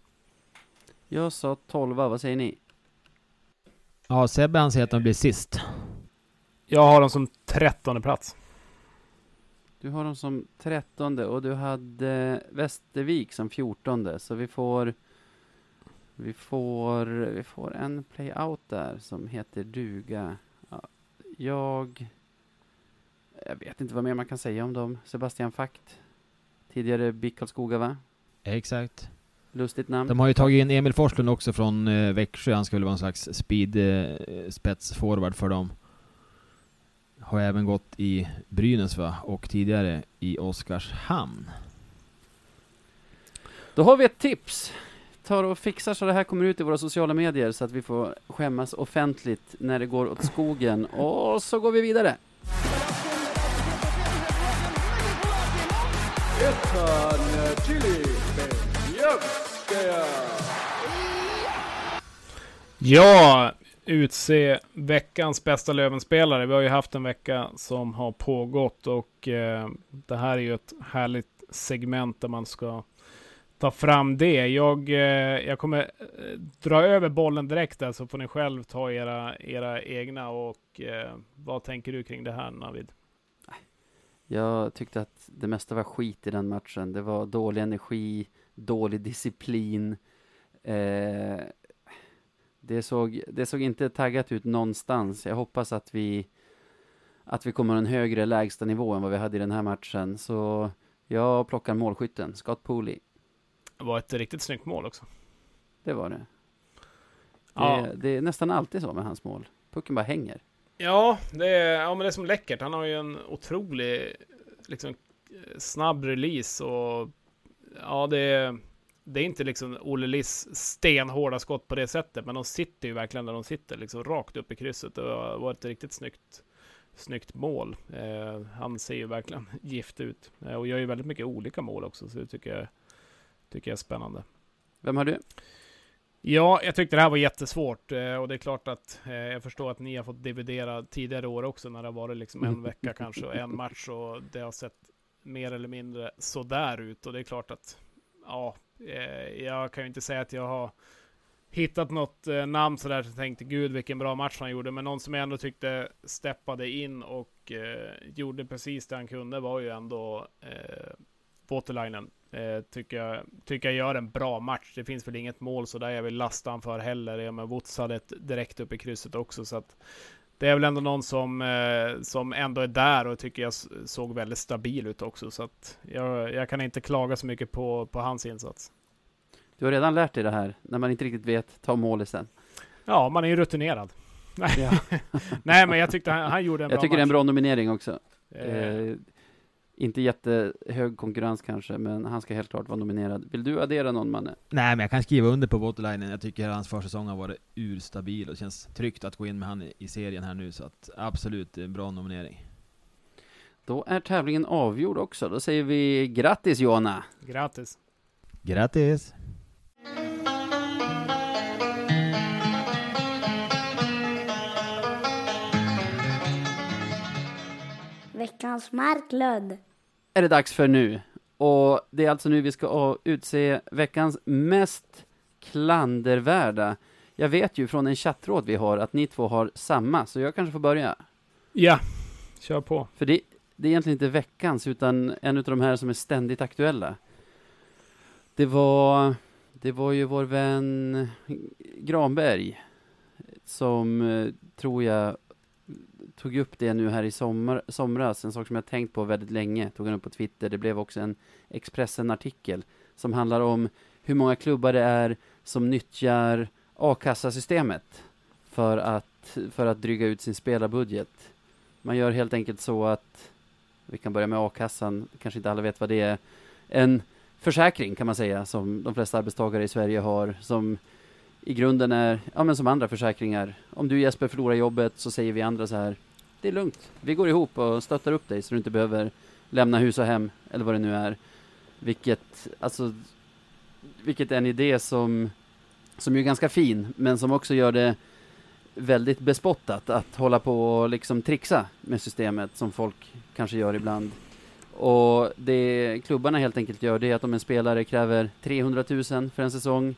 Jag sa tolva, vad säger ni? Ja, Sebbe han säger att de blir sist. Jag har dem som trettonde plats. Du har dem som trettonde och du hade Västervik som fjortonde, så vi får Vi får, vi får en play-out där som heter duga. Ja, jag... Jag vet inte vad mer man kan säga om dem. Sebastian Fakt. Tidigare BIK Karlskoga, va? Exakt. Lustigt namn. De har ju tagit in Emil Forslund också från eh, Växjö. Han ska väl vara en slags speed eh, spetsforward för dem. Har även gått i Brynäs va? Och tidigare i Oskarshamn. Då har vi ett tips. Tar och fixar så det här kommer ut i våra sociala medier så att vi får skämmas offentligt när det går åt skogen. Och så går vi vidare. Ja, utse veckans bästa Lövenspelare. Vi har ju haft en vecka som har pågått och eh, det här är ju ett härligt segment där man ska ta fram det. Jag, eh, jag kommer eh, dra över bollen direkt där så får ni själv ta era, era egna och eh, vad tänker du kring det här Navid? Jag tyckte att det mesta var skit i den matchen. Det var dålig energi, dålig disciplin. Eh, det, såg, det såg inte taggat ut någonstans. Jag hoppas att vi, att vi kommer en högre lägsta nivå än vad vi hade i den här matchen. Så jag plockar målskytten, Scott Pooley. Var ett riktigt snyggt mål också. Det var det. Det, Ja. det är nästan alltid så med hans mål. Pucken bara hänger. Ja, det är, ja, men det är som läckert. Han har ju en otrolig liksom, snabb release och ja, det är, det är inte liksom Olle Liss stenhårda skott på det sättet, men de sitter ju verkligen där de sitter, liksom rakt upp i krysset. Det var var ett riktigt snyggt, snyggt mål. Eh, han ser ju verkligen gift ut eh, och gör ju väldigt mycket olika mål också, så det tycker jag, tycker jag är spännande. Vem har du? Ja, jag tyckte det här var jättesvårt eh, och det är klart att eh, jag förstår att ni har fått dividera tidigare år också när det har varit liksom en vecka kanske och en match och det har sett mer eller mindre sådär ut och det är klart att ja, eh, jag kan ju inte säga att jag har hittat något namn sådär så tänkte gud vilken bra match han gjorde men någon som jag ändå tyckte steppade in och eh, gjorde precis det han kunde var ju ändå eh, Waterlinen Eh, tycker, jag, tycker jag gör en bra match. Det finns väl inget mål så där jag vill lasta han för heller. Ja, men Woutz hade ett direkt upp i krysset också. Så att det är väl ändå någon som, eh, som ändå är där och tycker jag såg väldigt stabil ut också. Så att jag, jag kan inte klaga så mycket på, på hans insats. Du har redan lärt dig det här, när man inte riktigt vet, ta målet sen. Ja, man är ju rutinerad. Nej, Ja. Nej men jag tyckte han, han gjorde en Jag bra tycker det är en match. bra nominering också. Eh, Eh, inte jättehög konkurrens kanske, men han ska helt klart vara nominerad. Vill du addera någon, Manne? Nej men jag kan skriva under på Waterlinen. Jag tycker hans försäsong har varit urstabil och det känns tryggt att gå in med han i- serien här nu så att absolut, en bra nominering. Då är tävlingen avgjord också. Då säger vi grattis Johanna! grattis. Grattis! Veckans Marklund. Är det dags för nu. Och det är alltså nu vi ska utse veckans mest klandervärda. Jag vet ju från en chattråd vi har att ni två har samma, så jag kanske får börja. Ja, kör på. För det, det är egentligen inte veckans, utan en av de här som är ständigt aktuella. Det var, det var ju vår vän Granberg som, eh, tror jag, tog upp det nu här i sommar, somras. En sak som jag tänkt på väldigt länge, tog han upp på Twitter. Det blev också en Expressen-artikel som handlar om hur många klubbar det är som nyttjar a-kassasystemet för att, för att dryga ut sin spelarbudget. Man gör helt enkelt så att, vi kan börja med a-kassan, kanske inte alla vet vad det är, en försäkring kan man säga, som de flesta arbetstagare i Sverige har, som i grunden är, ja men som andra försäkringar. Om du Jesper förlorar jobbet så säger vi andra så här, det är lugnt, vi går ihop och stöttar upp dig så du inte behöver lämna hus och hem, eller vad det nu är. Vilket, alltså, vilket är en idé som, som är ganska fin, men som också gör det väldigt bespottat att hålla på och liksom trixa med systemet som folk kanske gör ibland. Och det klubbarna helt enkelt gör det är att om en spelare kräver 300 000 för en säsong,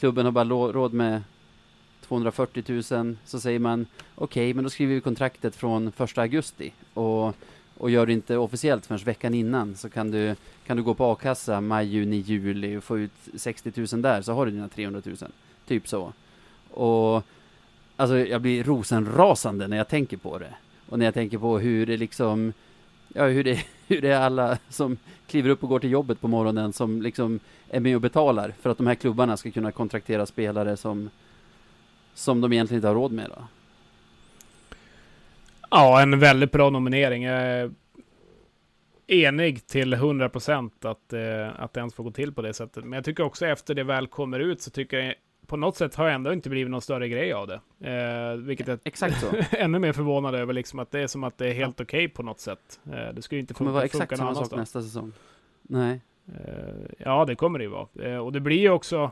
klubben har bara råd med 240 000, så säger man okej, men då skriver vi kontraktet från 1 augusti och, och gör det inte officiellt förrän veckan innan så kan du, kan du gå på a-kassa maj, juni, juli och få ut 60 000 där så har du dina 300 000. Typ så. Och alltså jag blir rosenrasande när jag tänker på det. Och när jag tänker på hur det liksom, ja hur det, hur det är alla som kliver upp och går till jobbet på morgonen som liksom är med och betalar för att de här klubbarna ska kunna kontraktera spelare som, som de egentligen inte har råd med. Då. Ja, en väldigt bra nominering. Jag är enig till 100 procent att, eh, att det ens får gå till på det sättet. Men jag tycker också efter det väl kommer ut så tycker jag på något sätt har ändå inte blivit någon större grej av det. Eh, vilket är Exakt så. ännu mer förvånad över, liksom att det är som att det är helt okej på något sätt. Eh, det skulle ju inte Det kommer funka, vara funka exakt någon samma sak annanstans. nästa säsong. Nej. Eh, ja, det kommer det ju vara. Eh, och det blir ju också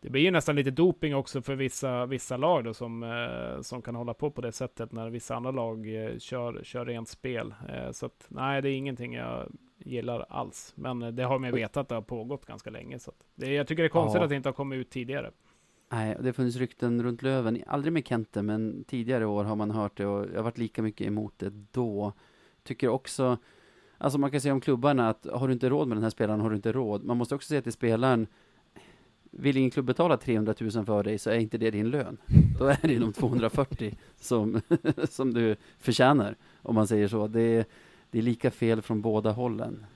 det blir ju nästan lite doping också för vissa, vissa lag då som, eh, som kan hålla på på det sättet när vissa andra lag kör, kör rent spel. Så att, nej, det är ingenting jag gillar alls. Men det har man vetat att det har pågått ganska länge. Så det, jag tycker det är konstigt Ja. att det inte har kommit ut tidigare. Nej, det funnits rykten runt Löven, aldrig med Kente, men tidigare år har man hört det och jag har varit lika mycket emot det då. Tycker också, alltså man kan säga om klubbarna att har du inte råd med den här spelaren har du inte råd. Man måste också säga till spelaren, vill ingen klubb betala 300 000 för dig så är inte det din lön. Då är det de 240 som, som du förtjänar, om man säger så. Det, det är lika fel från båda hållen.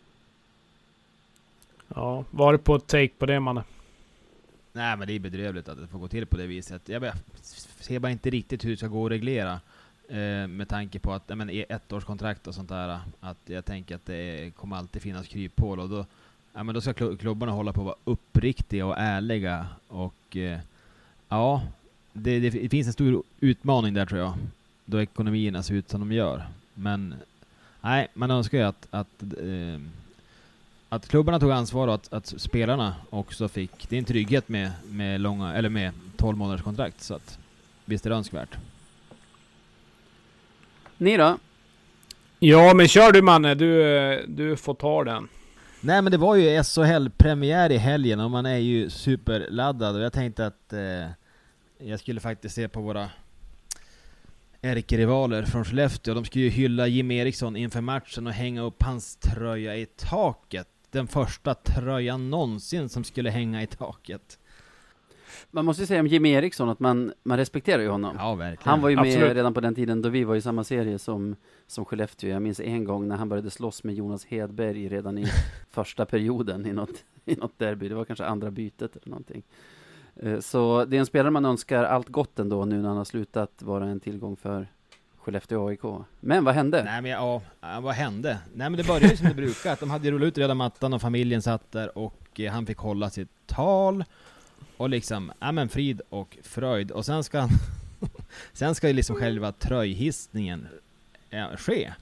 Ja, var det på take på det mannen? Nej men det är bedrövligt att det får gå till på det viset. Jag ser bara inte riktigt hur det ska gå att reglera. Eh, med tanke på att, men, ettårskontrakt och sånt där. Att jag tänker att det kommer alltid finnas kryphål och då, ja, men då ska klubbarna hålla på att vara uppriktiga och ärliga. Och eh, ja, det, det, det finns en stor utmaning där tror jag. Då ekonomierna ser ut som de gör. Men nej, man önskar ju att, att eh, att klubbarna tog ansvar och att, att spelarna också fick, det är en trygghet med, med långa, eller med 12 månaders kontrakt så att visst är det önskvärt. Ni då? Ja, men kör du Manne, du, eh, du får ta den. Nej men det var ju SHL-premiär i helgen och man är ju superladdad och jag tänkte att eh, jag skulle faktiskt se på våra ärkerivaler från Skellefteå. De skulle ju hylla Jim Eriksson inför matchen och hänga upp hans tröja i taket. Den första tröjan någonsin som skulle hänga i taket. Man måste ju säga om Jimmy Eriksson att man, man respekterar ju honom. Ja, verkligen. Han var ju med Absolut. redan på den tiden då vi var i samma serie som, som Skellefteå. Jag minns en gång när han började slåss med Jonas Hedberg redan i första perioden i något, i något derby. Det var kanske andra bytet eller någonting. Eh, Så det är en spelare man önskar allt gott ändå nu när han har slutat vara en tillgång för Skellefteå AIK. Men vad hände? Nej men ja, ja, vad hände? Nej men det började ju som det brukar, att de hade rullat ut röda mattan och familjen satt där och eh, han fick hålla sitt tal. Och liksom, ja men frid och fröjd. Och sen ska han, sen ska ju liksom själva tröjhissningen eh, ske.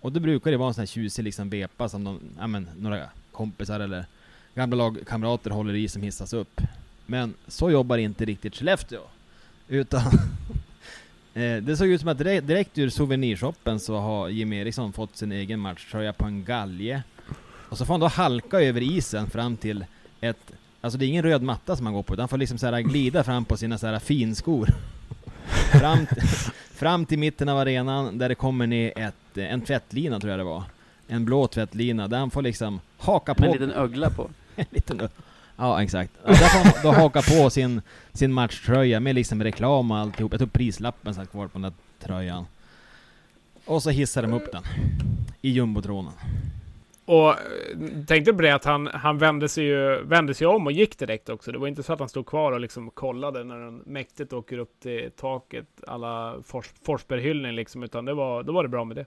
Och då brukar det vara en sån här tjusig liksom vepa som de, ja men några kompisar eller gamla lagkamrater håller i som hissas upp. Men så jobbar inte riktigt Skellefteå. Utan eh, det såg ut som att direkt, direkt ur souvenirshoppen så har Jimmie Eriksson fått sin egen matchtröja på en galge. Och så får han då halka över isen fram till ett, alltså det är ingen röd matta som han går på, utan han får liksom så här glida fram på sina så här finskor. fram, fram till mitten av arenan där det kommer ner ett, eh, en tvättlina tror jag det var. En blå tvättlina där han får liksom haka på Med en liten ögla på. en liten ö- Ja, exakt. Och där får han då haka på sin, sin matchtröja med liksom reklam och alltihop. Jag tror prislappen satt kvar på den där tröjan. Och så hissar de upp den. I jumbotronen. Och tänkte på det att han, han vände, sig ju, vände sig om och gick direkt också. Det var inte så att han stod kvar och liksom kollade när den mäktigt åker upp till taket alla Fors, Forsberg-hyllning liksom, utan det var, då var det bra med det.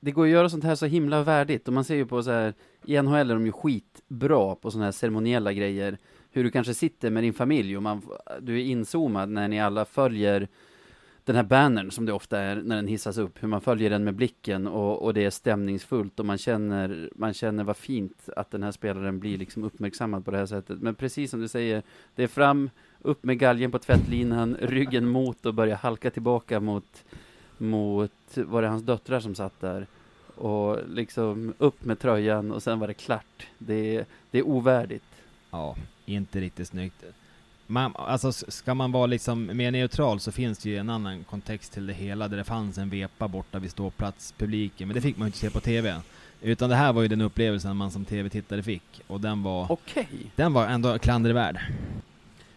Det går att göra sånt här så himla värdigt och man ser ju på så här i NHL är de ju skitbra på såna här ceremoniella grejer. Hur du kanske sitter med din familj och man, du är inzoomad när ni alla följer den här bannern som det ofta är när den hissas upp, hur man följer den med blicken och, och det är stämningsfullt och man känner, man känner vad fint att den här spelaren blir liksom uppmärksammad på det här sättet. Men precis som du säger, det är fram, upp med galgen på tvättlinan, ryggen mot och börja halka tillbaka mot, mot, var det hans döttrar som satt där? Och liksom upp med tröjan och sen var det klart. Det, det är ovärdigt. Ja, inte riktigt snyggt man, alltså ska man vara liksom mer neutral så finns det ju en annan kontext till det hela, där det fanns en vepa borta vid ståplatspubliken, men det fick man ju inte se på TV. Utan det här var ju den upplevelsen man som TV-tittare fick, och den var, Okej. den var ändå klandervärd.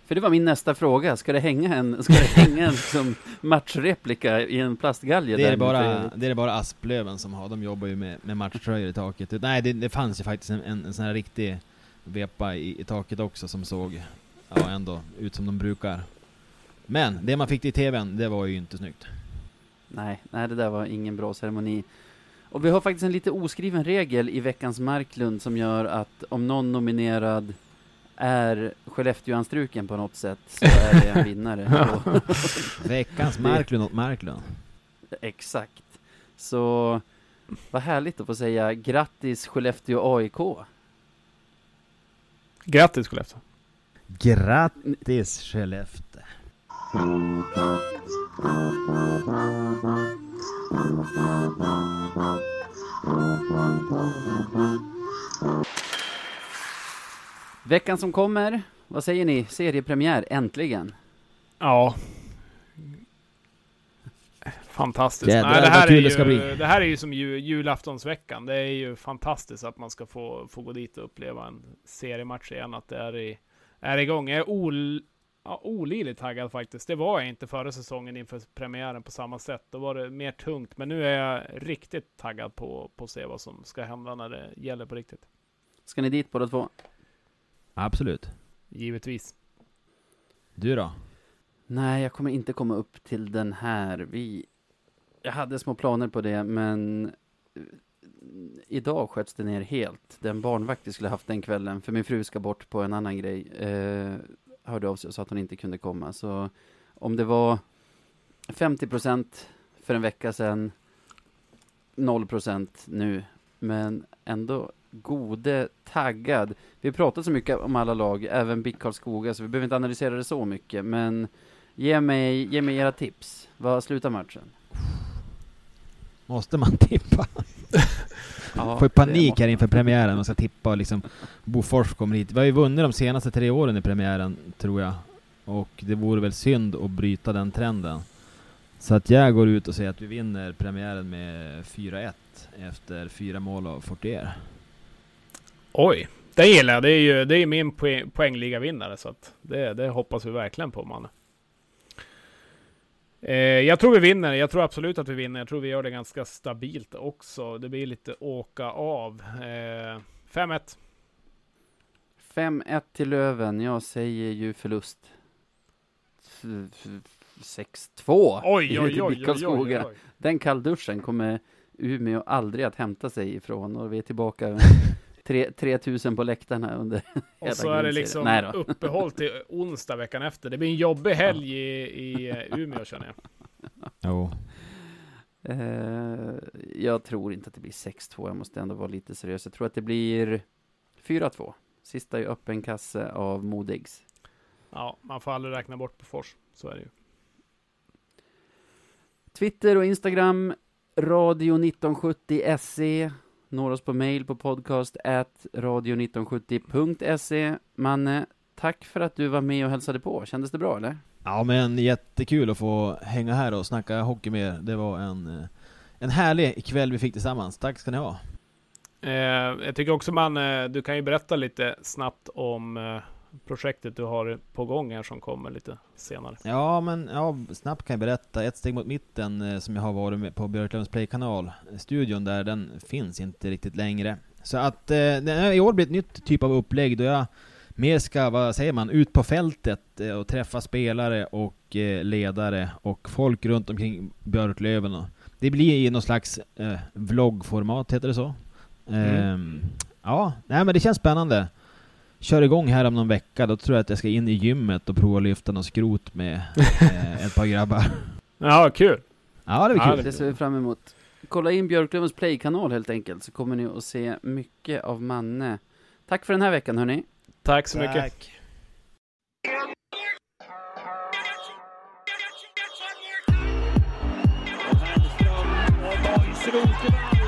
För det var min nästa fråga. Ska det hänga en, ska det hänga en liksom, matchreplika i en plastgalge? Det är där bara, det är bara Asplöven som har, de jobbar ju med, med matchtröjor i taket. Nej, det, det fanns ju faktiskt en, en, en sån här riktig vepa i, i taket också som såg, ja ändå, ut som de brukar. Men, det man fick i TVn, det var ju inte snyggt. Nej, nej, det där var ingen bra ceremoni. Och vi har faktiskt en lite oskriven regel i veckans Marklund som gör att om någon nominerad är Skellefteåanstruken på något sätt så är det en vinnare. Veckans Marklund åt Marklund. exakt. Så vad härligt att få säga grattis Skellefteå AIK. Grattis Skellefteå! Grattis Skellefteå! Veckan som kommer, vad säger ni? Seriepremiär, äntligen! Ja. Fantastiskt. Jädrar, Nej, det, här är ju, det bli. det här är ju som ju, julaftonsveckan. Det är ju fantastiskt att man ska få, få gå dit och uppleva en seriematch igen. Att det är, i, är igång. Jag är ol, ja, olidligt taggad faktiskt. Det var jag inte förra säsongen inför premiären på samma sätt. Då var det mer tungt. Men nu är jag riktigt taggad på, på att se vad som ska hända när det gäller på riktigt. Ska ni dit båda två? Absolut. Givetvis. Du då? Nej, jag kommer inte komma upp till den här. Vi... Jag hade små planer på det, men idag sköts det ner helt. Den barnvakt vi skulle haft den kvällen, för min fru ska bort på en annan grej, eh, hörde av sig och sa att hon inte kunde komma. Så om det var 50 procent för en vecka sedan, 0 procent nu, men ändå gode taggad. Vi har pratat så mycket om alla lag, även BIK Karlskoga, så vi behöver inte analysera det så mycket, men ge mig, ge mig era tips. Vad slutar matchen? Måste man tippa? Ja, Får ju panik här inför premiären, man ska tippa och liksom Bofors kommer hit. Vi har ju vunnit de senaste tre åren i premiären, tror jag. Och det vore väl synd att bryta den trenden. Så att jag går ut och säger att vi vinner premiären med 4-1 efter fyra mål av Fortier. Oj, det gillar jag. Det är ju det är min poäng, poängligavinnare, så att det, det hoppas vi verkligen på, man. Eh, jag tror vi vinner. Jag tror absolut att vi vinner. Jag tror vi gör det ganska stabilt också. Det blir lite åka av. Eh, 5-1. 5-1 till Löven. Jag säger ju förlust. F- f- 6-2 Oj, oj, oj, oj, oj, oj. Den kallduschen kommer Umeå aldrig att hämta sig ifrån och vi är tillbaka tre- 3000 på läktarna under Och hela så är det liksom Nej då. uppehåll till onsdag veckan efter. Det blir en jobbig helg i, i eh, Umeå känner jag. Jo. Eh, jag tror inte att det blir 6-2, jag måste ändå vara lite seriös. Jag tror att det blir 4-2. Sista i öppen kasse av Modigs. Ja, man får aldrig räkna bort på Fors. Så är det ju. Twitter och Instagram, radio1970 se. Når oss på mail på podcast at radio1970.se. Manne, tack för att du var med och hälsade på. Kändes det bra eller? Ja men jättekul att få hänga här och snacka hockey med er. Det var en, eh, en härlig kväll vi fick tillsammans. Tack ska ni ha. Eh, jag tycker också man, eh, du kan ju berätta lite snabbt om eh, projektet du har på gång här som kommer lite senare. Ja, men ja, snabbt kan jag berätta. Ett steg mot mitten eh, som jag har varit med på Björklövens Play-kanal. Studion där, den finns inte riktigt längre. Så att eh, det- i år blir ett nytt typ av upplägg då jag mer ska, vad säger man, ut på fältet eh, och träffa spelare och eh, ledare och folk runt omkring Björklöven. Det blir i någon slags eh, vloggformat, heter det så? Mm. Ehm, ja, nej men det känns spännande. Kör igång här om någon vecka, då tror jag att jag ska in i gymmet och prova lyfta någon skrot med eh, ett par grabbar. Ja, kul! Ja, det blir Ja, kul. Det ser vi fram emot. Kolla in Björklövens Play-kanal helt enkelt, så kommer ni att se mycket av Manne. Tack för den här veckan hörni. Tack så mycket. Tack. Borgström